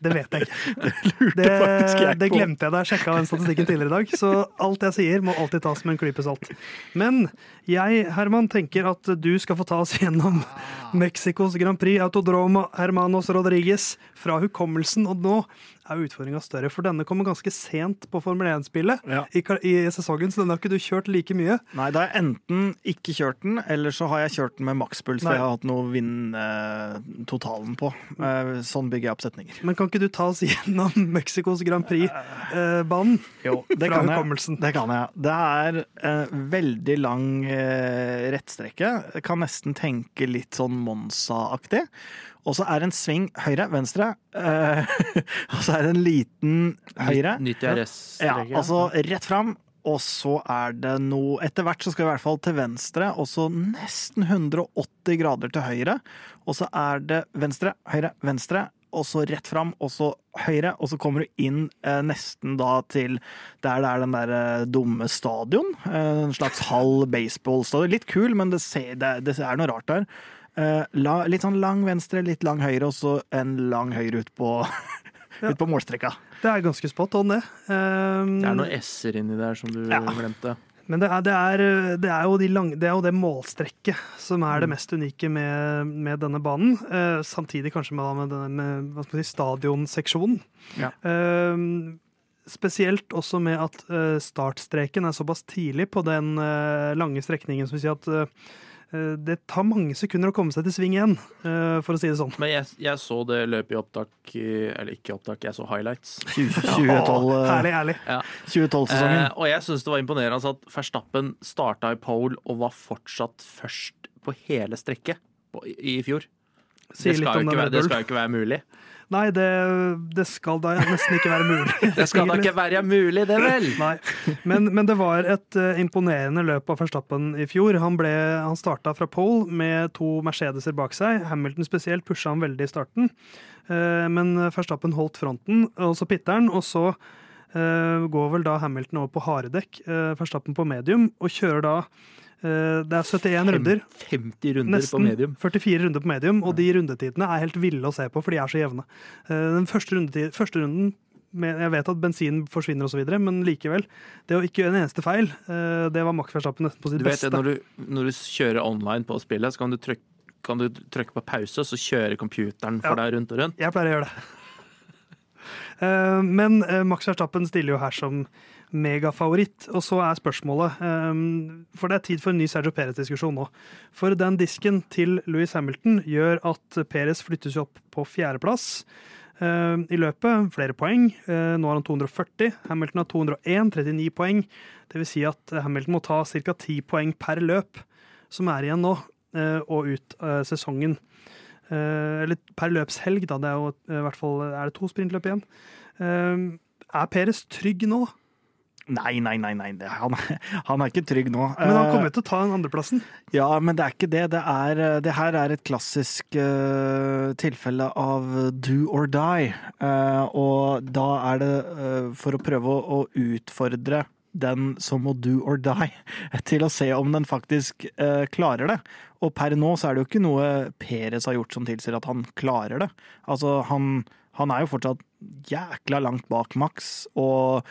det vet jeg ikke. Det, faktisk jeg det glemte jeg da jeg sjekka den statistikken tidligere i dag, så alt jeg sier, må alltid tas med en klype salt. Men jeg, Herman, tenker at du skal få ta oss gjennom Mexicos Grand Prix Autodromo Hermanos Rodriguez fra hukommelsen, og nå er utfordringa større, for denne kommer ganske sent på Formel 1-spillet Ja. i, i sesongen, så den har ikke du kjørt like mye. Nei, da har jeg enten ikke kjørt den, eller så har jeg kjørt den med makspuls, for jeg har hatt noe vinn-totalen på. Eh, Sånn bygger jeg opp setninger. Men kan ikke du ta oss gjennom Mexicos Grand Prix-banen? Jo, det kan jeg. Det kan jeg. Det er eh, veldig lang eh, rettstrekke. Jeg kan nesten tenke litt sånn Monza-aktig. Og så er det en sving høyre, venstre. Eh, og så er det en liten høyre. Nytt Ja, IRS-regel. altså rett fram. Og så er det noe Etter hvert så skal vi i hvert fall til venstre, og så nesten 180 grader til høyre. Og så er det venstre, høyre, venstre, og så rett fram, og så høyre. Og så kommer du inn eh, nesten da til der det er den der eh, dumme stadion. Eh, en slags halv baseballstadion. Litt kul, men det, ser, det, det er noe rart der. Eh, la, litt sånn lang venstre, litt lang høyre, og så en lang høyre ut på, ut på målstreka. Det er ganske spot on, det. Um, Det er noen S-er inni der som du Ja. glemte. Men det er, det, er, det, er jo de lang, det er jo det målstrekket som er det Mm. mest unike med, med denne banen. Uh, samtidig kanskje med, med, denne- med hva skal si, stadionseksjonen. Ja. Uh, spesielt også med at eh, startstreken er såpass tidlig på den lange strekningen, som vi sier at det tar mange sekunder å komme seg til sving igjen, eh, for å si det sånn. Men jeg, jeg så det løpet i opptak Eller ikke opptak, jeg så highlights. 2012, eh, Herlig, 2012-sesongen. Eh, og jeg syns det var imponerende at Verstappen starta i pole og var fortsatt først på hele strekket i, i fjor. Det, skal ikke, det skal jo ikke være mulig. Nei, det, det skal da nesten ikke være mulig. Det skal da ikke være mulig, det vel? Nei, men, men det var et eh, imponerende løp av Verstappen i fjor. Han, ble, han starta fra pole med to Mercedeser bak seg. Hamilton spesielt pusha han veldig i starten. Eh, men Verstappen holdt fronten, og så pitter han. Og så eh, går vel da Hamilton over på haredekk, uh, Verstappen på medium, og kjører da Det er 71 runder. 50 runder på Nesten medium. 44 runder på medium, og de rundetidene er helt ville å se på, for de er så jevne. Eh, Den første, rundetid, første runden Jeg vet at bensin forsvinner osv., men likevel. Det å ikke gjøre en eneste feil, eh, det var Max Verstappen nesten på sitt Du vet, beste. når, du, når du kjører online på spillet, så kan du trykke, kan du trykke på pause, så kjører computeren for Ja. deg rundt og rundt. Jeg pleier å gjøre det. Eh, Men eh, Max Verstappen stiller jo her som megafavoritt. Og så er spørsmålet eh, For det er tid for en ny Sergio Perez-diskusjon nå. For den disken til Louis Hamilton gjør at Perez flyttes opp på fjerdeplass eh, i løpet. Flere poeng. Eh, Nå har han 240. Hamilton har 201, 39 poeng. Det vil si at Hamilton må ta ca. 10 poeng per løp som er igjen nå, eh, og ut eh, sesongen. Eller per løpshelg, da. Det er jo i hvert fall er det to sprintløp igjen. Eh, er Peres trygg nå? Nei, nei, nei. nei. Han, han er ikke trygg nå. Men han Eh, kommer til å ta den andreplassen. Ja, men det er ikke det. Det, er, det her er et klassisk uh, tilfelle av do or die. Uh, og da er det uh, for å prøve å, å utfordre den som må do or die, til å se om den faktisk eh, klarer det. Og per nå så er det jo ikke noe Peres har gjort som tilsier at han klarer det. Altså, han, han er jo fortsatt jækla langt bak Max, og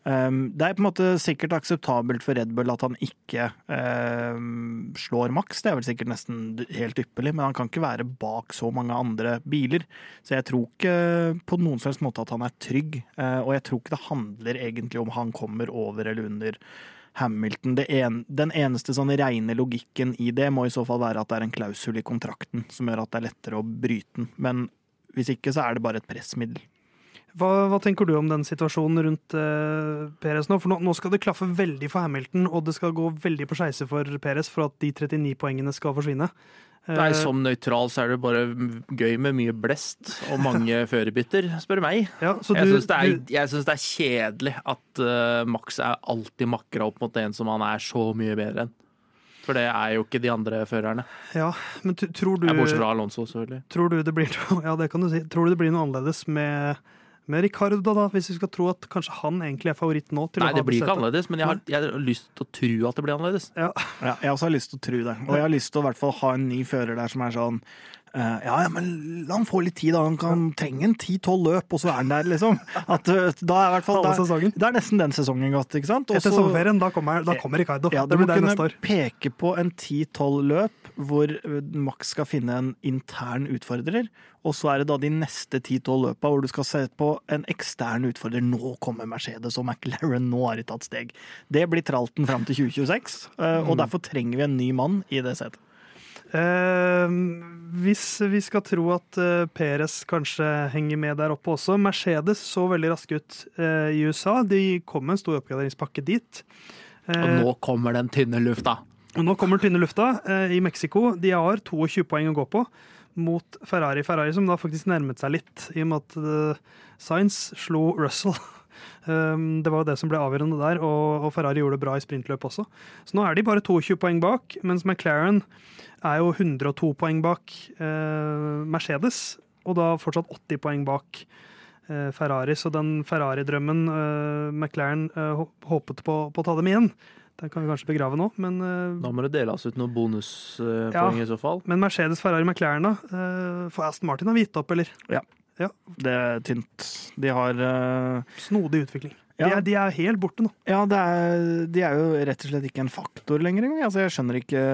det er på en måte sikkert akseptabelt for Red Bull at han ikke um, slår maks. Det er vel sikkert nesten helt ypperlig, men han kan ikke være bak så mange andre biler. Så jeg tror ikke på noen helst måte at han er trygg. Uh, og jeg tror ikke det handler egentlig om han kommer over eller under Hamilton. En, den eneste sånn rene logikken i det må i så fall være at det er en klausul i kontrakten som gjør at det er lettere å bryte den. Men hvis ikke så er det bare et pressmiddel. Hva, hva tenker du om den situasjonen rundt uh, Perez nå? For nå, nå skal det klaffe veldig for Hamilton, og det skal gå veldig på skeise for Perez for at de 39 poengene skal forsvinne. Eh, Nei, Som nøytral så er det bare gøy med mye blest og mange førerbytter, spør meg. ja, du- syns du- jeg synes det er kjedelig at uh, Max er alltid makra opp mot en som han er så mye bedre enn. For det er jo ikke de andre førerne. Ja, men tror du, Bortsett fra Alonso, selvfølgelig. tror du det blir ja, det kan du si. Tror du det blir noe annerledes med, med Ricardo, da, hvis vi skal tro at kanskje han egentlig er favoritt nå? til Nei, å ha det blir ikke annerledes, men jeg har, jeg har lyst til å tro at det blir annerledes. Ja. Ja, jeg også har lyst til å tro det. Og jeg har lyst til å i hvert fall ha en ny fører der som er sånn ja, ja, men la han få litt tid, da. Han kan trenge en 10-12 løp, og så er han der, liksom. At, eh, da er hvert fall det, sesongen. Er nesten den sesongen gått, ikke sant? Også, Etter sommerferien, da kommer, da kommer Ricardo. ja, du det må blir der kunne neste år. peke på en 10-12 løp hvor eh, Max skal finne en intern utfordrer, og så er det da de neste 10-12 løpa hvor du skal se på en ekstern utfordrer. Nå kommer Mercedes og McLaren, nå har de tatt steg. Det blir tralten fram til 2026, eh, Mm. og derfor trenger vi en ny mann i det setet. Eh, hvis vi skal tro at eh, Perez kanskje henger med der oppe også Mercedes så veldig raske ut eh, i USA. De kom med en stor oppgraderingspakke dit. Og Eh, nå kommer den tynne lufta. og nå kommer tynne lufta eh, i Mexico. De har 22 poeng å gå på mot Ferrari. Ferrari som da faktisk nærmet seg litt, i og med at uh, Sainz slo Russell. Um, det var jo det som ble avgjørende der, og, Ferrari gjorde det bra i sprintløp også. Så nå er de bare 22 poeng bak, mens McLaren er jo 102 poeng bak eh, Mercedes, og da fortsatt 80 poeng bak eh, Ferrari. Så den Ferrari-drømmen eh, McLaren håpet på, på å ta dem igjen, den kan vi kanskje begrave nå, men uh, Da må det deles ut noen bonuspoeng Ja. i så fall. men Mercedes, Ferrari, McLaren, da? Uh, får Aston Martin ha gitt opp, eller? Det er tynt. De har uh, Snodig utvikling. De, er, de er helt borte nå. Ja, det er, de er jo rett og slett ikke en faktor lenger engang. Altså, jeg skjønner ikke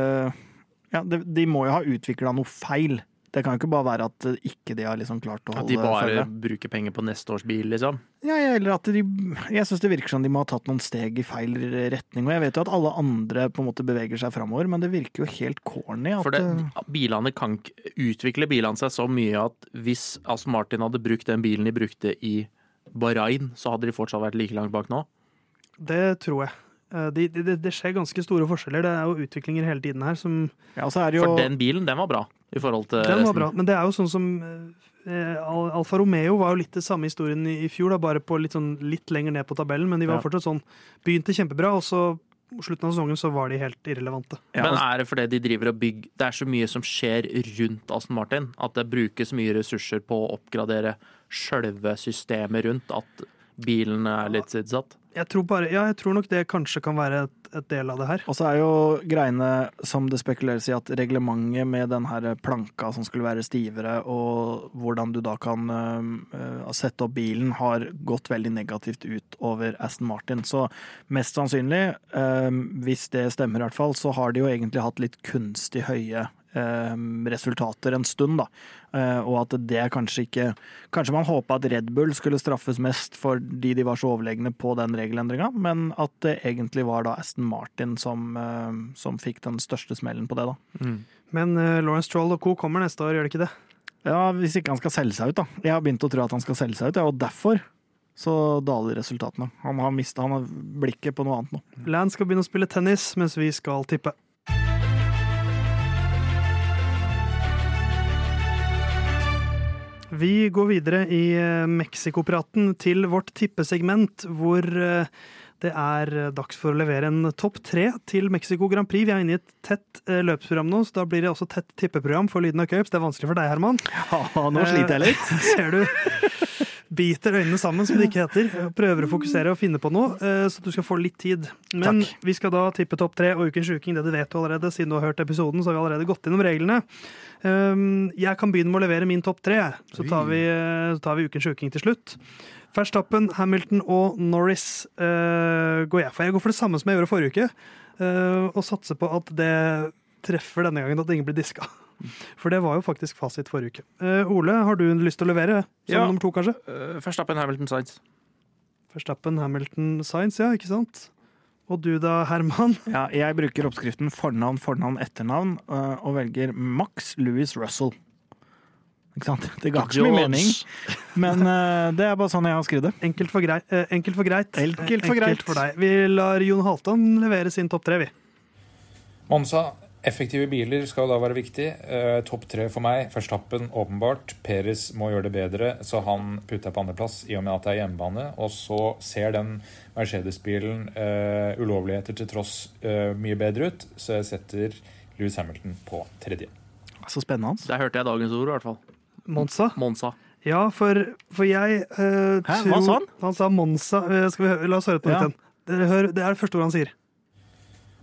ja, de, de må jo ha utvikla noe feil. Det kan jo ikke bare være at eh, ikke de har liksom klart å At de bare følge. bruker penger på neste års bil, liksom. Ja, eller at de Jeg syns det virker som de må ha tatt noen steg i feil retning. Og jeg vet jo at alle andre på en måte beveger seg framover, men det virker jo helt corny at For det, eh, bilene kan ikke utvikle bilene seg så mye at hvis Aston Martin hadde brukt den bilen de brukte i Bahrain, så hadde de fortsatt vært like langt bak nå. Det tror jeg. Det, De, de, det- det skjer ganske store forskjeller. Det er jo utviklinger hele tiden her som Ja, så er det jo For den bilen, den var bra i forhold til Den var resten. bra. Men det er jo sånn som eh, Alfa Romeo var jo litt det samme historien i, i fjor, da, bare på litt, sånn, litt lenger ned på tabellen. Men de var Ja. fortsatt sånn Begynte kjempebra, og så på slutten av sesongen så var de helt irrelevante. ja, Men altså- er det fordi de driver og bygger Det er så mye som skjer rundt Aston Martin, at det brukes mye ressurser på å oppgradere sjølve systemet rundt, at bilen er litt sidsatt? Jeg tror, bare, ja, jeg tror nok det kanskje kan være et, et del av det her. Og så er jo greiene som det spekuleres i at reglementet med den her planka som skulle være stivere, og hvordan du da kan uh, sette opp bilen, har gått veldig negativt ut over Aston Martin. Så mest sannsynlig, uh, hvis det stemmer i hvert fall, så har de jo egentlig hatt litt kunstig høye resultater en stund, da. Eh, og at det kanskje ikke Kanskje man håpa at Red Bull skulle straffes mest fordi de var så overlegne på den regelendringa, men at det egentlig var da Aston Martin som, eh, som fikk den største smellen på det, da. Men uh, Lawrence Troll og co. kommer neste år, gjør det ikke det? Ja, hvis ikke han skal selge seg ut, da. Jeg har begynt å tro at han skal selge seg ut, ja, og derfor så daler resultatene. Han har mista blikket på noe annet nå. Land skal begynne å spille tennis, mens vi skal tippe. Vi går videre i eh, Mexico-praten til vårt tippesegment, hvor eh, det er dags for å levere en topp tre til Mexico Grand Prix. Vi er inne i et tett eh, løpsprogram nå, så da blir det også tett tippeprogram for Lyden av Cups. Det er vanskelig for deg, Herman. Ja, nå sliter jeg litt. Ser du biter øynene sammen, som det ikke heter. Prøver å fokusere og finne på noe, eh, så du skal få litt tid. Men Takk. vi skal da tippe topp tre og Ukens uking. Det du vet du allerede, siden du har hørt episoden, så har vi allerede gått gjennom reglene. Um, Jeg kan begynne med å levere min topp tre, så tar vi, eh, så tar vi Ukens uking til slutt. Verstappen, Hamilton og Norris eh, går jeg for. Jeg går for det samme som jeg gjorde forrige uke, og satser på at det treffer denne gangen, at ingen blir diska. For det var jo faktisk fasit forrige uke. Uh, Ole, har du lyst til å levere? Som Ja. nummer to, kanskje? Uh, Verstappen, Hamilton, Science. Verstappen, Hamilton, Science, ja, ikke sant? Og du da, Herman? Ja, jeg bruker oppskriften fornavn, fornavn, etternavn, øh, og velger Max Louis Russell. Ikke sant? Det ga ikke så mye mening, men det er bare sånn jeg har skrevet det. Enkelt for, grei, eh, enkelt for greit. Enkelt for greit. greit. for deg. Vi lar Jon Halton levere sin topp tre, vi. Monza, effektive biler skal da være viktig. Eh, Topp tre for meg. Verstappen, åpenbart. Peres må gjøre det bedre, så han putter jeg på andreplass i og med at det er hjemmebane. Og så ser den Mercedes-bilen eh, ulovligheter til tross eh, mye bedre ut, så jeg setter Louis Hamilton på tredje. Så spennende hans. Der hørte jeg dagens ord, i hvert fall. Monza. Monza. Ja, for, for jeg eh, Hæ, tror hva sa han? Han sa Monza. Eh, skal vi høre, la oss høre på Ja. nytt igjen. Det er det første ordet han sier.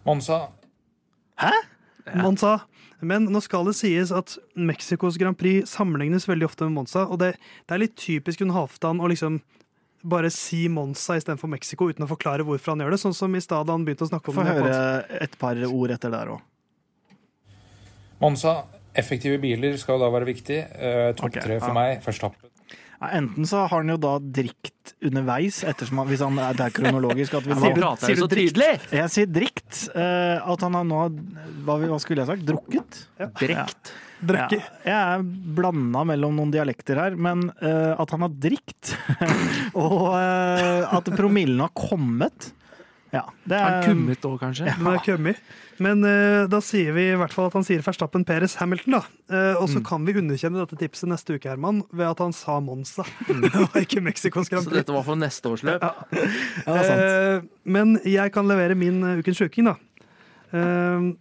Monza, Monza. Men nå skal det sies at Mexicos Grand Prix sammenlignes veldig ofte med Monza. Og det, det er litt typisk Gunn Halvdan å liksom bare si Monza istedenfor Mexico uten å forklare hvorfor han gjør det. Sånn som i stad han begynte å snakke om Få den høre et par ord etter der òg. Monza, effektive biler skal da være viktig. Eh, Topp Ok, tre for ja. meg. Verstappen. Ja, enten så har han jo da drikt underveis, ettersom han, hvis han, det er kronologisk at vi sier jeg du så drikt? tydelig? Jeg sier drikt. Uh, at han har nå hva, hva skulle jeg sagt? Drukket? Drikt Drekke. Ja, jeg er blanda mellom noen dialekter her, men uh, at han har drikt, og uh, at promillen har kommet Ja, det Er han kummet òg, kanskje? Den er kummet. Men uh, da sier vi i hvert fall at han sier Verstappen, Peres, Hamilton. da. Uh, og så Mm. kan vi underkjenne dette tipset neste uke, Herman, ved at han sa Monza, Mm. og ikke Mexicos Grand Så dette var for neste års løp? Ja, det uh, men jeg kan levere min ukens sjuking, da.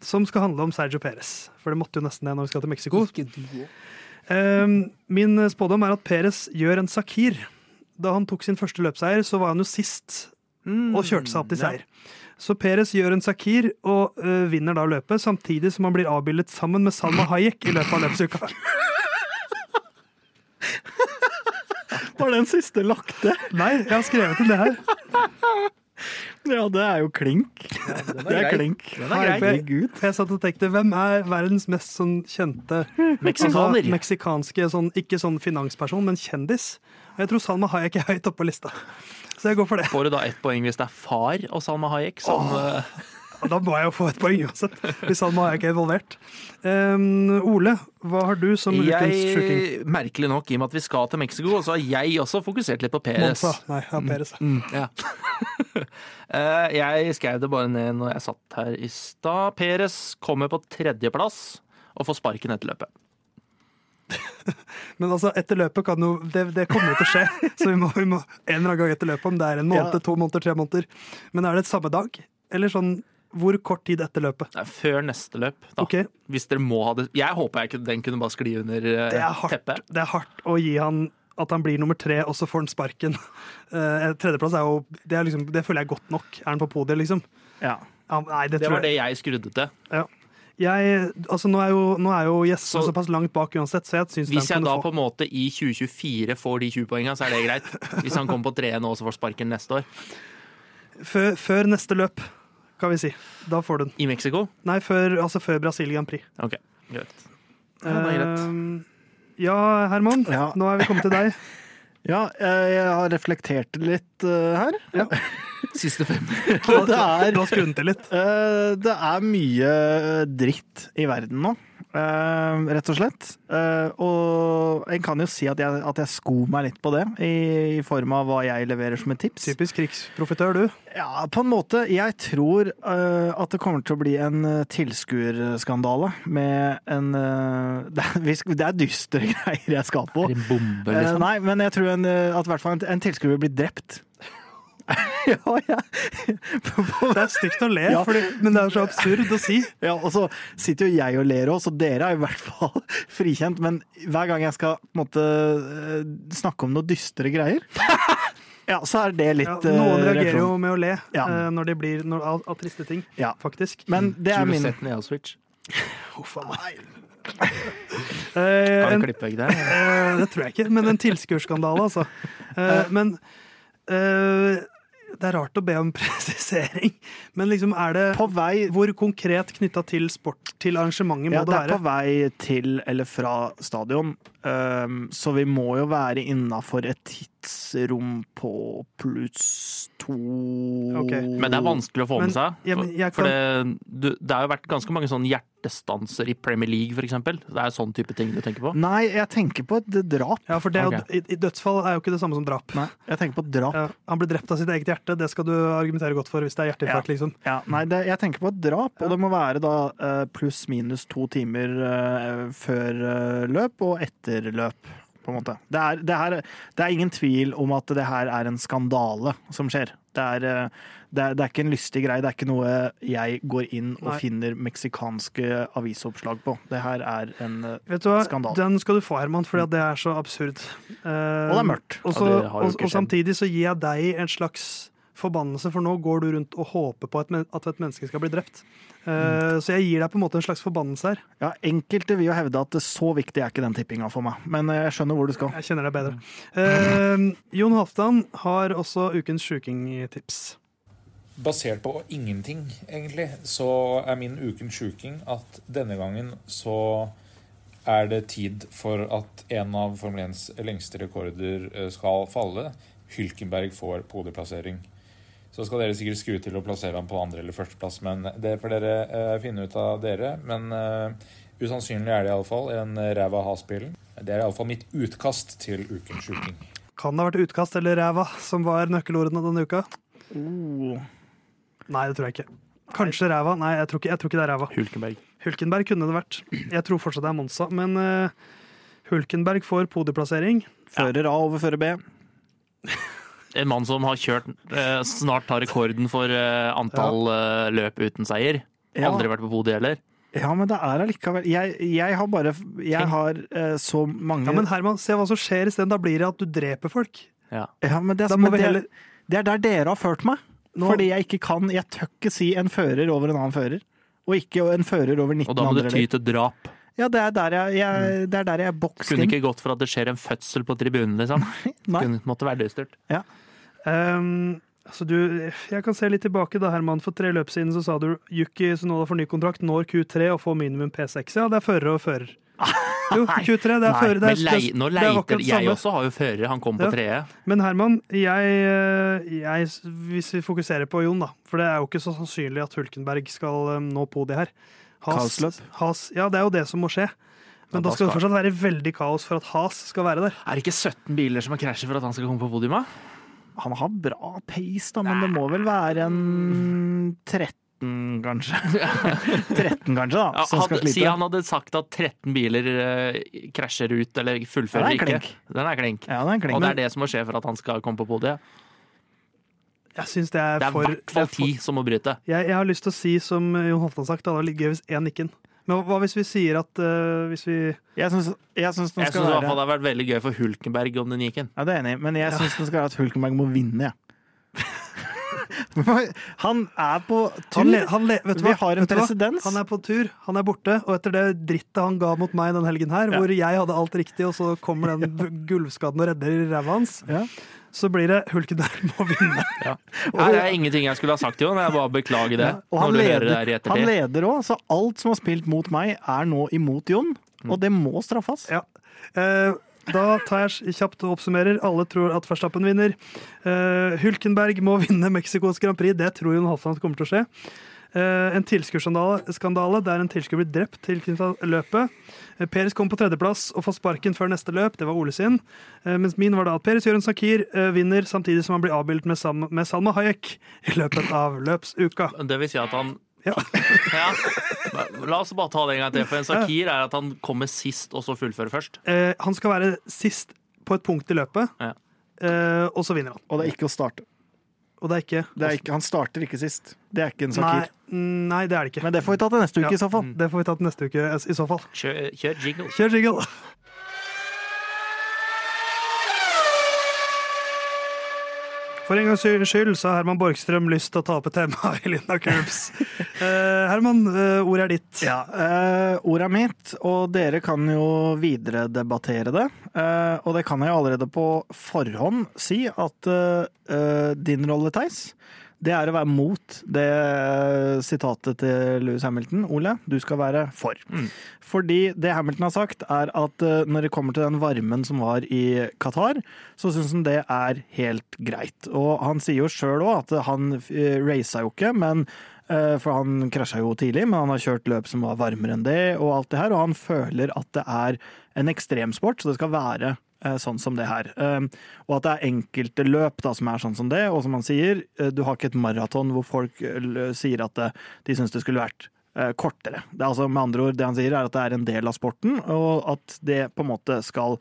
Som skal handle om Sergio Perez. For det måtte jo nesten det når vi skal til Mexico. Eh, min spådom er at Perez gjør en Sakir. Da han tok sin første løpseier, så var han jo sist og kjørte seg opp til seier. Så Perez gjør en Sakir og eh, vinner da løpet, samtidig som han blir avbildet sammen med Salma Hayek i løpet av løpsuka. Var den siste lagt til? Nei, jeg har skrevet inn det her. Ja, det er jo klink. Det er grei. klink. Er grei. Herregud. Jeg satt og tenkte, hvem er verdens mest sånn kjente Meksikaner. Altså, meksikanske, sånn, ikke sånn finansperson, men kjendis? Og jeg tror Salma Hayek er høyt oppe på lista. Så jeg går for det. Får du da ett poeng hvis det er far og Salma Hayek som Åh, da må jeg jo få et poeng uansett, hvis Salma Hayek er involvert. Um, Ole, hva har du som ukens shooting? Merkelig nok, i og med at vi skal til Mexico, så har jeg også fokusert litt på Perez. Monza. Nei, ja, Perez. Mm, ja. Eh, jeg skrev det bare ned når jeg satt her i stad. Perez kommer på tredjeplass og får sparken etter løpet. Men altså, etter løpet kan jo Det, det kommer jo til å skje. Så vi må, vi må en eller annen gang etter løpet, om det er en måned, Ja. to måneder, tre måneder. Men er det samme dag? Eller sånn hvor kort tid etter løpet? Nei, før neste løp, da. Okay. Hvis dere må ha det Jeg håper jeg den kunne bare skli under eh, Det er hardt. teppet. Det er hardt å gi han at han blir nummer tre, og så får han sparken. Uh, tredjeplass er jo det, er liksom, det føler jeg er godt nok. Er han på podiet, liksom? Ja. Ja, nei, det, Det var var det jeg. jeg skrudde til. Jeg altså, nå, er jo, nå er jo gjestene Så- såpass langt bak uansett, så jeg syns Hvis jeg kan da få... på en måte i 2024 får de 20 poengene, så er det greit. Hvis han kommer på treet nå og så får sparken neste år. Før, før neste løp, kan vi si. Da får du den. I Mexico? Nei, før, altså før Brasil Grand Prix. OK, greit. Ja, greit. Eh, ja, Herman. Ja. Nå er vi kommet til deg. Ja, jeg har reflektert litt uh, her. Siste fem. Det er, Du har skrudd til litt. eh, det er mye dritt i verden nå, eh, rett og slett. Eh, og jeg kan jo si at jeg, at jeg sko meg litt på det, i, i form av hva jeg leverer som et tips. Typisk krigsprofitør, du. Ja, på en måte. Jeg tror eh, at det kommer til å bli en tilskuerskandale med en eh, det, er, det er dystre greier jeg skal på. Er det en bombe, Eh, liksom? nei, men jeg tror en, eh, at i hvert fall en, en tilskuer blir drept. ja, ja. Det er stygt å le, Ja. fordi, men det er så absurd å si. ja. Og så sitter jo jeg og ler òg, så dere er i hvert fall frikjent. Men hver gang jeg skal på en måte eh, snakke om noe dystre greier, ja, så er det litt Ja, eh, noen reagerer reaksjon. jo med å le Ja. eh, når det blir når, av, av triste ting, Ja. faktisk. Men det er min sett den i Auschwitz? Huff a meg. Har Eh, du klippe klippvegg der? eh, det tror jeg ikke, men en tilskuerskandale, altså. Eh, men eh, det er rart å be om presisering, men liksom er det På vei Hvor konkret knytta til sport, til arrangementet, må Ja, det det er på vei til eller fra stadion, um, så vi må jo være innafor et tidsrom på pluss to okay. Men det er vanskelig å få Men, med seg. ja, men For, for det, du, det har jo vært ganske mange sånne hjertestanser i Premier League, for eksempel. Det er sånn type ting du tenker på. Nei, jeg tenker på et drap. Ja, for det, okay. i, i dødsfall er jo ikke det samme som drap. Nei, jeg tenker på drap. Ja, han blir drept av sitt eget hjerte, det skal du argumentere godt for hvis det er hjerteinfarkt, liksom. Ja, nei, det, jeg tenker på et drap, og det må være da eh, pluss minus to timer eh, før eh, løp og etter løp, på en måte. Det er, det, her, det er ingen tvil om at det her er en skandale som skjer. Det er, eh, det er, det er ikke en lystig greie, det er ikke noe jeg går inn og Nei. finner meksikanske avisoppslag på. Det her er en eh, Vet du hva, Skandale. Den skal du få, Herman, fordi det er så absurd. Eh, Og det er mørkt. Og, så, og, og samtidig så gir jeg deg en slags forbannelse, for nå går du rundt og håper på et, men- at et menneske skal bli drept. Uh, Mm. Så jeg gir deg på en måte en slags forbannelse her. Ja, enkelte vil jo hevde at det så viktig er ikke den tippinga for meg, men eh, jeg skjønner hvor du skal. Jeg kjenner deg bedre. Uh, Jon Halvdan har også ukens sjukingtips. Basert på ingenting, egentlig, så er min ukens sjuking at denne gangen så er det tid for at en av Formel 1s lengste rekorder skal falle. Hylkenberg får podieplassering. Så skal dere sikkert skru til å plassere ham på andre- eller førsteplass, men det får dere eh, finne ut av dere. Men eh, usannsynlig er det iallfall en ræva ha-spillen. Det er iallfall mitt utkast til ukens shooting. Kan det ha vært utkast eller ræva som var nøkkelordene denne uka? Oh. Nei, det tror jeg ikke. Kanskje ræva. Nei, jeg tror ikke, jeg tror ikke det er ræva. Hulkenberg. Hulkenberg kunne det vært. Jeg tror fortsatt det er Monsa, men eh, Hulkenberg får podieplassering. Fører A over fører B. En mann som har kjørt eh, Snart tar rekorden for eh, antall eh, løp uten seier. Ja. Aldri vært på podiet heller. Ja, men det er allikevel Jeg, jeg har bare Jeg har eh, så mange Ja, Men Herman, se hva som skjer isteden. Da blir det at du dreper folk. Ja. Ja, men det, men det, heller- det er der dere har ført meg. Nå- Fordi jeg ikke kan Jeg tør ikke si en fører over en annen fører. Og ikke en fører over 19 andre. Og da må du ty til drap. Ja, det er der jeg, jeg, det er der jeg Kunne inn. ikke gått for at det skjer en fødsel på tribunen, liksom. Nei. Kunne, måtte være dystert. Um, altså du, jeg kan se litt tilbake da, Herman. For tre løp siden så sa du Yuki Sunoda får ny kontrakt, når Q3 og får minimum P6. Ja, det er fører og fører. Jo, Q3, det er fører. Det er, Men lei, nå er leiter Jeg også har jo fører. Han kom på Ja. treet. Men Herman, jeg, eh, jeg, hvis vi fokuserer på Jon, da. For det er jo ikke så sannsynlig at Hulkenberg skal eh, nå podiet her. Kaosløp. Has, ja, det er jo det som må skje. Men Ja, da skal det fortsatt være veldig kaos for at Has skal være der. Er det ikke 17 biler som har krasjet for at han skal komme på podiumet? Han har bra pace, da, men det må vel være en 13, kanskje. 13, kanskje, da, Ja, hadde, si han hadde sagt at 13 biler eh, krasjer ut eller fullfører Ja, ikke. Den er klink. Ja, den er klink. Og det er det som må skje for at han skal komme på podiet. Jeg synes det er Det er i for hvert fall det er for- ti som må bryte. Jeg, jeg har lyst til å si som Jon Holtan sagt, det hadde vært gøy hvis én gikk inn. Men hva, hvis vi sier at eh, hvis vi Jeg syns, jeg syns den Jeg skal i hvert være det hadde vært veldig gøy for Hulkenberg om den gikk inn. Ja, det er jeg enig i, men jeg syns den skal være at Hulkenberg må vinne, jeg. Han er på tur. Han, le, han le, vet du Vi hva? har en Vet du hva? presedens. Han er på tur, han er borte, og etter det drittet han ga mot meg den helgen her, Ja. hvor jeg hadde alt riktig, og så kommer den gulvskaden og redder ræva hans, Ja. Så blir det Hulkenberg må vinne. Nei, det er ingenting jeg skulle ha sagt, til Jon. Jeg bare beklager det. Og han leder, han leder òg, så alt som har spilt mot meg, er nå imot Jon. Og det må straffes. Ja. Eh, da tar jeg kjapt og oppsummerer. Alle tror at Verstappen vinner. Eh, Hulkenberg må vinne Mexicos Grand Prix. Det tror Jon Halvdan kommer til å skje. Eh, en tilskuerskandale der en tilskuer blir drept tilknyttet løpet. Eh, Peres kom på tredjeplass og får sparken før neste løp. Det var Ole sin. Eh, mens min var da at Peres gjør en Sakir, vinner samtidig som han blir avbildet med, Sam med Salma Hayek i løpet av løpsuka. Det vil si at han Ja. Ja. La oss bare ta det en gang til. For en Sakir er at han kommer sist, og så fullfører først. Eh, han skal være sist på et punkt i løpet, Ja. eh, og så vinner han. Og det er ikke å starte. Og det er ikke Det er ikke, han starter ikke sist. Det er ikke en Sakir. mm, nei, det er det ikke. Men det får vi ta til neste uke, Ja. i så fall. Det får vi ta til neste uke eh, i så fall. Kjør, kjør jingle. Kjør jingle! For en gangs skyld så har Herman Borgstrøm lyst til å ta opp et tema i Linda Curbs. Uh, Herman, uh, ordet er ditt. Ja, uh, ordet er mitt, og dere kan jo videredebattere det. Eh, og det kan jeg allerede på forhånd si at din rolle, Theis, det er å være mot det sitatet til Louis Hamilton. Ole, du skal være for. Fordi det Hamilton har sagt, er at eh, når det kommer til den varmen som var i Qatar, så syns han det er helt greit. Og han sier jo sjøl òg at han uh, raca jo ikke, men Eh, For han krasja jo tidlig, men han har kjørt løp som var varmere enn det, og alt det her, og han føler at det er en ekstremsport, så det skal være eh, sånn som det her. Eh, Og at det er enkelte løp da, som er sånn som det, og som han sier, eh, du har ikke et maraton hvor folk eh, sier at eh, de syns det skulle vært eh, kortere. Det er altså med andre ord, det han sier er at det er en del av sporten, og at det på en måte skal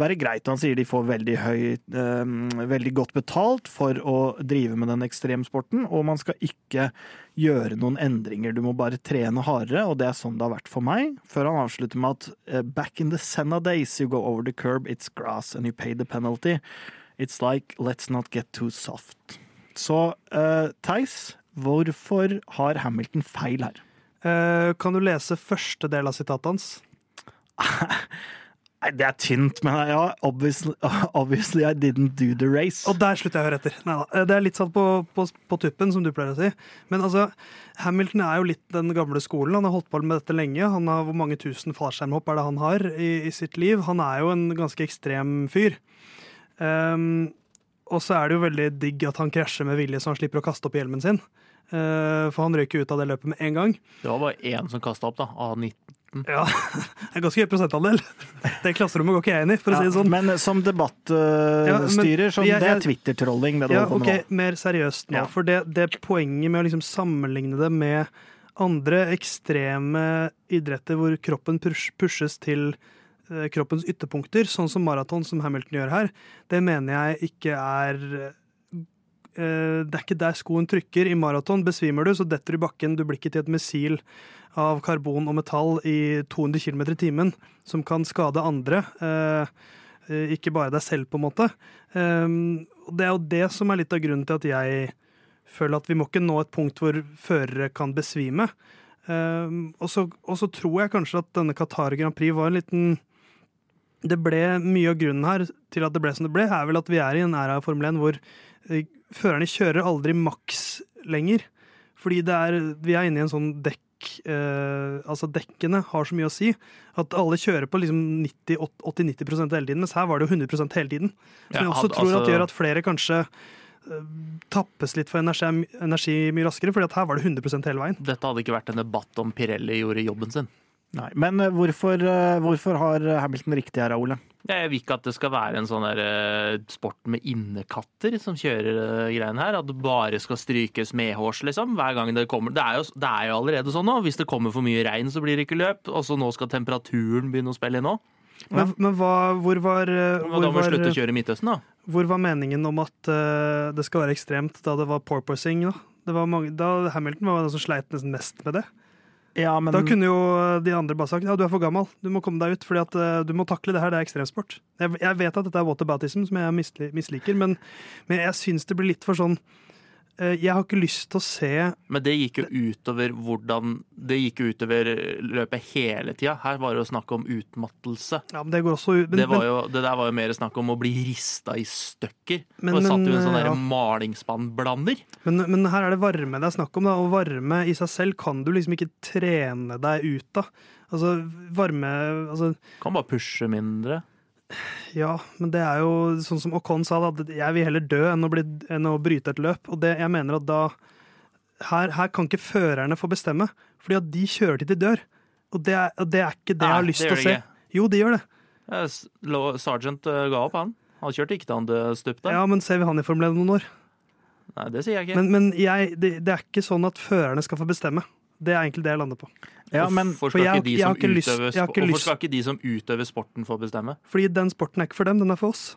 være greit. Han sier de får veldig høy, eh, veldig godt betalt for å drive med den ekstremsporten, og man skal ikke gjøre noen endringer. Du må bare trene hardere, og det er sånn det har vært for meg. Før han avslutter med at eh, back in the Senna days, you go over the curb, it's grass, and you pay the penalty. It's like let's not get too soft. Så uh, Theis, hvorfor har Hamilton feil her? Uh, Kan du lese første del av sitatet hans? Nei, det er tynt, men ja, obviously, obviously I didn't do the race. Og der slutter jeg å høre etter. Neida. Det er litt satt på, på, på tuppen, som du pleier å si. Men altså, Hamilton er jo litt den gamle skolen. Han har holdt på med dette lenge. Han har, Hvor mange tusen fallskjermhopp er det han har i, i sitt liv? Han er jo en ganske ekstrem fyr. Um, og så er det jo veldig digg at han krasjer med vilje, så han slipper å kaste opp hjelmen sin. Uh, for han røyker ut av det løpet med en gang. Det var bare én som kasta opp, da. Av 19. Ja, det er ganske høy prosentandel. Det klasserommet går ikke jeg inn i, for å si det sånn. Men som debattstyrer, uh, så det er Twitter-trolling. det du Ja, holder på ok, okay, nå. Mer seriøst nå. Ja. For det, det poenget med å liksom sammenligne det med andre ekstreme idretter hvor kroppen push, pushes til eh, kroppens ytterpunkter, sånn som maraton, som Hamilton gjør her, det mener jeg ikke er Det er ikke der skoen trykker. I maraton besvimer du, så detter du i bakken. Du blir ikke til et missil av karbon og metall i 200 km i timen som kan skade andre. eh, eh, ikke bare deg selv, på en måte. Um, det er jo det som er litt av grunnen til at jeg føler at vi må ikke nå et punkt hvor førere kan besvime. Um, og, så, tror jeg kanskje at denne Qatar Grand Prix var en liten Det ble Mye av grunnen her til at det ble som det ble, er vel at vi er i en æra av Formel 1 hvor eh, førerne kjører aldri maks lenger. Fordi det er, vi er inne i en sånn dekk eh, Altså dekkene har så mye å si at alle kjører på liksom 90 80-90 hele tiden, mens her var det jo 100 hele tiden. Som jeg også tror at altså- gjør at flere kanskje eh, tappes litt for energi, energi mye raskere, fordi at her var det 100% hele veien. Dette hadde ikke vært en debatt om Pirelli gjorde jobben sin. Nei, Men eh, hvorfor, eh, hvorfor har Hamilton riktig her, Ole? Jeg vil ikke at det skal være en sånn der eh, sport med innekatter som kjører uh, greiene her. At det bare skal strykes medhårs, liksom. Hver gang det kommer. Det er, jo, det er jo allerede sånn nå. Hvis det kommer for mye regn, så blir det ikke løp. Og så nå skal temperaturen begynne å spille inn òg. Men, men hva, hvor var, hvor Da må vi var, slutte å kjøre i Midtøsten, da. hvor var meningen om at uh, det skal være ekstremt da det var porpoising? Da? Det var mange, da Hamilton var den som sleit nesten mest med det. Ja, men Da kunne jo de andre bare sagt ja, du er for gammel, du må komme deg ut, fordi at uh, du må takle det her, det er ekstremsport. Jeg, jeg vet at dette er waterbatism som jeg misliker, men, men jeg syns det blir litt for sånn eh, Jeg har ikke lyst til å se Men det gikk jo utover hvordan Det gikk jo utover løpet hele tida. Her var det jo snakk om utmattelse. Ja, men det går også ut men, Det, var jo, det der var jo mer snakk om å bli rista i stykker. Men- og satt jo en sånn ja. malingsspannblander. men, men her er det varme det er snakk om, da, og varme i seg selv kan du liksom ikke trene deg ut av. Altså, varme altså, Kan bare pushe mindre. Ja, men det er jo sånn som Ocon sa, da, jeg vil heller dø enn å, bli, enn å bryte et løp. Og det, jeg mener at da her, her kan ikke førerne få bestemme, fordi at de kjører til de dør. Og det er, og det er ikke det jeg har lyst til å se. ikke. Jo, de gjør det. Eh, Sergeant eh, ga opp, han. Han kjørte ikke til han stupte. Ja, men ser vi han i Formel 1 noen år? Nei, det sier jeg ikke. Men, men jeg, det, det er ikke sånn at førerne skal få bestemme. Det er egentlig det jeg lander på. ja, men Hvorfor for skal, jeg- ikke de jeg som lyst- utøver, ikke hvorfor skal ikke de som utøver sporten få bestemme? Fordi den sporten er ikke for dem, den er for oss.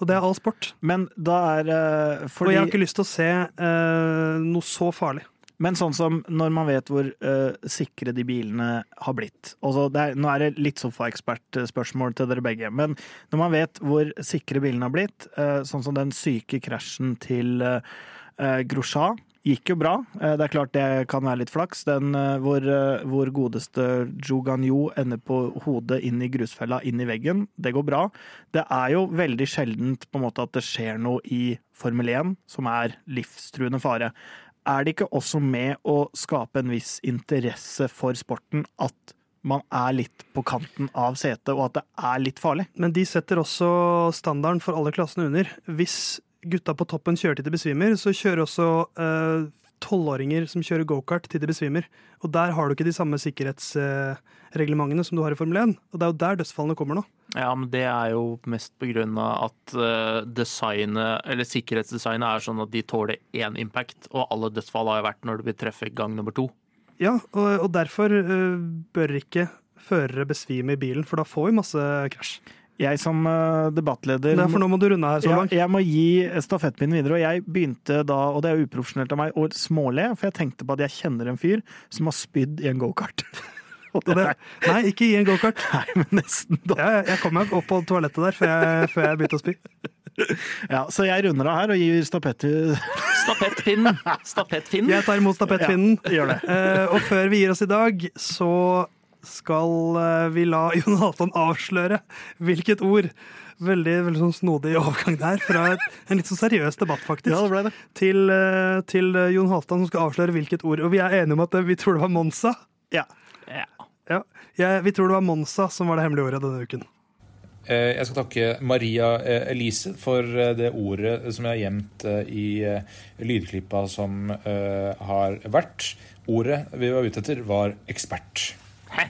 Og det er all sport. Men da er eh, Og jeg har ikke lyst til å se uh, noe så farlig. Men sånn som når man vet hvor uh, sikre de bilene har blitt altså det er, Nå er det litt sofaekspert-spørsmål til dere begge, men når man vet hvor sikre bilene har blitt, eh, sånn som den syke krasjen til uh, Grosjean Gikk jo bra. Eh, Det er klart det kan være litt flaks. Den eh, hvor, eh, hvor godeste Juganyo ender på hodet inn i grusfella, inn i veggen. Det går bra. Det er jo veldig sjeldent på en måte at det skjer noe i Formel 1 som er livstruende fare er det ikke også med å skape en viss interesse for sporten at man er litt på kanten av setet, og at det er litt farlig? Men de setter også standarden for alle klassene under. Hvis gutta på toppen kjører til de besvimer, så kjører også tolvåringer som kjører gokart til de besvimer. Og der har du ikke de samme sikkerhetsreglementene som du har i Formel 1. Og det er jo der dødsfallene kommer nå. Ja, men det er jo mest på grunn av at eh, designet, eller sikkerhetsdesignet er sånn at de tåler én impact, og alle dødsfall har jo vært når du blir treffet gang nummer to. Ja, og, og derfor eh, bør ikke førere besvime i bilen, for da får vi masse krasj. Jeg som debattleder debattleder for nå må du runde her så langt. jeg må gi stafettpinnen videre, og jeg begynte da, og det er uprofesjonelt av meg, å småle, for jeg tenkte på at jeg kjenner en fyr som har spydd i en gokart. Nei, ikke i en gokart. Nei, men nesten, da. Jeg, jeg kom meg opp på toalettet der før jeg, før jeg begynte å spy. Ja, så jeg runder av her og gir stafett til Stafettpinnen! Stafettpinnen. Jeg tar imot stafettpinnen. Gjør det. Eh, og før vi gir oss i dag, så skal eh, vi la Jon Halvdan avsløre hvilket ord Veldig, veldig sånn snodig overgang der, fra et, en litt sånn seriøs debatt, faktisk, Ja, det ble det. til, eh, til eh, Jon Halvdan, som skal avsløre hvilket ord. Og vi er enige om at vi tror det var Monsa. Ja. Ja. Ja, vi tror det var Monsa som var det hemmelige ordet denne uken. Eh, Jeg skal takke Maria Elise for det ordet som jeg har gjemt i lydklippa som har vært. Ordet vi var ute etter, var ekspert. Hæ?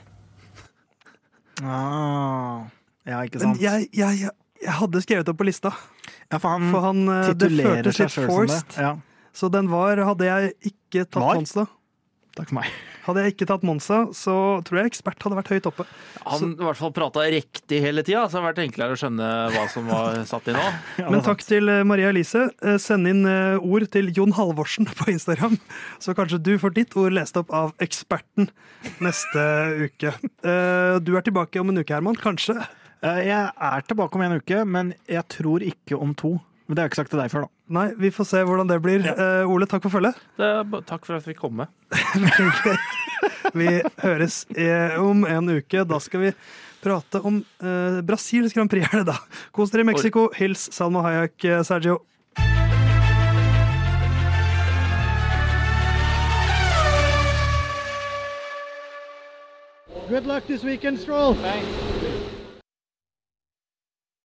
Ah, ja, ikke Men sant? jeg, jeg, jeg, jeg hadde skrevet opp på lista, Ja, for han, for han, eh, det titulerer seg sjøl som det. Ja, Så den var Hadde jeg ikke tatt Var? da takk for meg. Hadde jeg ikke tatt Monza, så tror jeg ekspert hadde vært høyt oppe. Han i hvert fall prata riktig hele tida, så det har vært enklere å skjønne hva som var satt i nå. Ja, Men takk sant. til eh, Maria Elise. Eh, Send inn eh, ord til Jon Halvorsen på Instagram, så kanskje du får ditt ord lest opp av eksperten neste uke. Eh, Du er tilbake om en uke, Herman. Kanskje. Eh, Jeg er tilbake om en uke, men jeg tror ikke om to. Men det har jeg ikke sagt til deg før, da. Nei, vi får se hvordan det blir. Eh, Ole, takk for følget. Det Takk for at vi kom med. Vi høres eh, om en uke. Da skal vi prate om uh, Brasils Grand Prix, er det da. Kos dere i Mexico. Hils Salma Hayek, eh, Sergio. Good luck this weekend, Stroll. Thanks.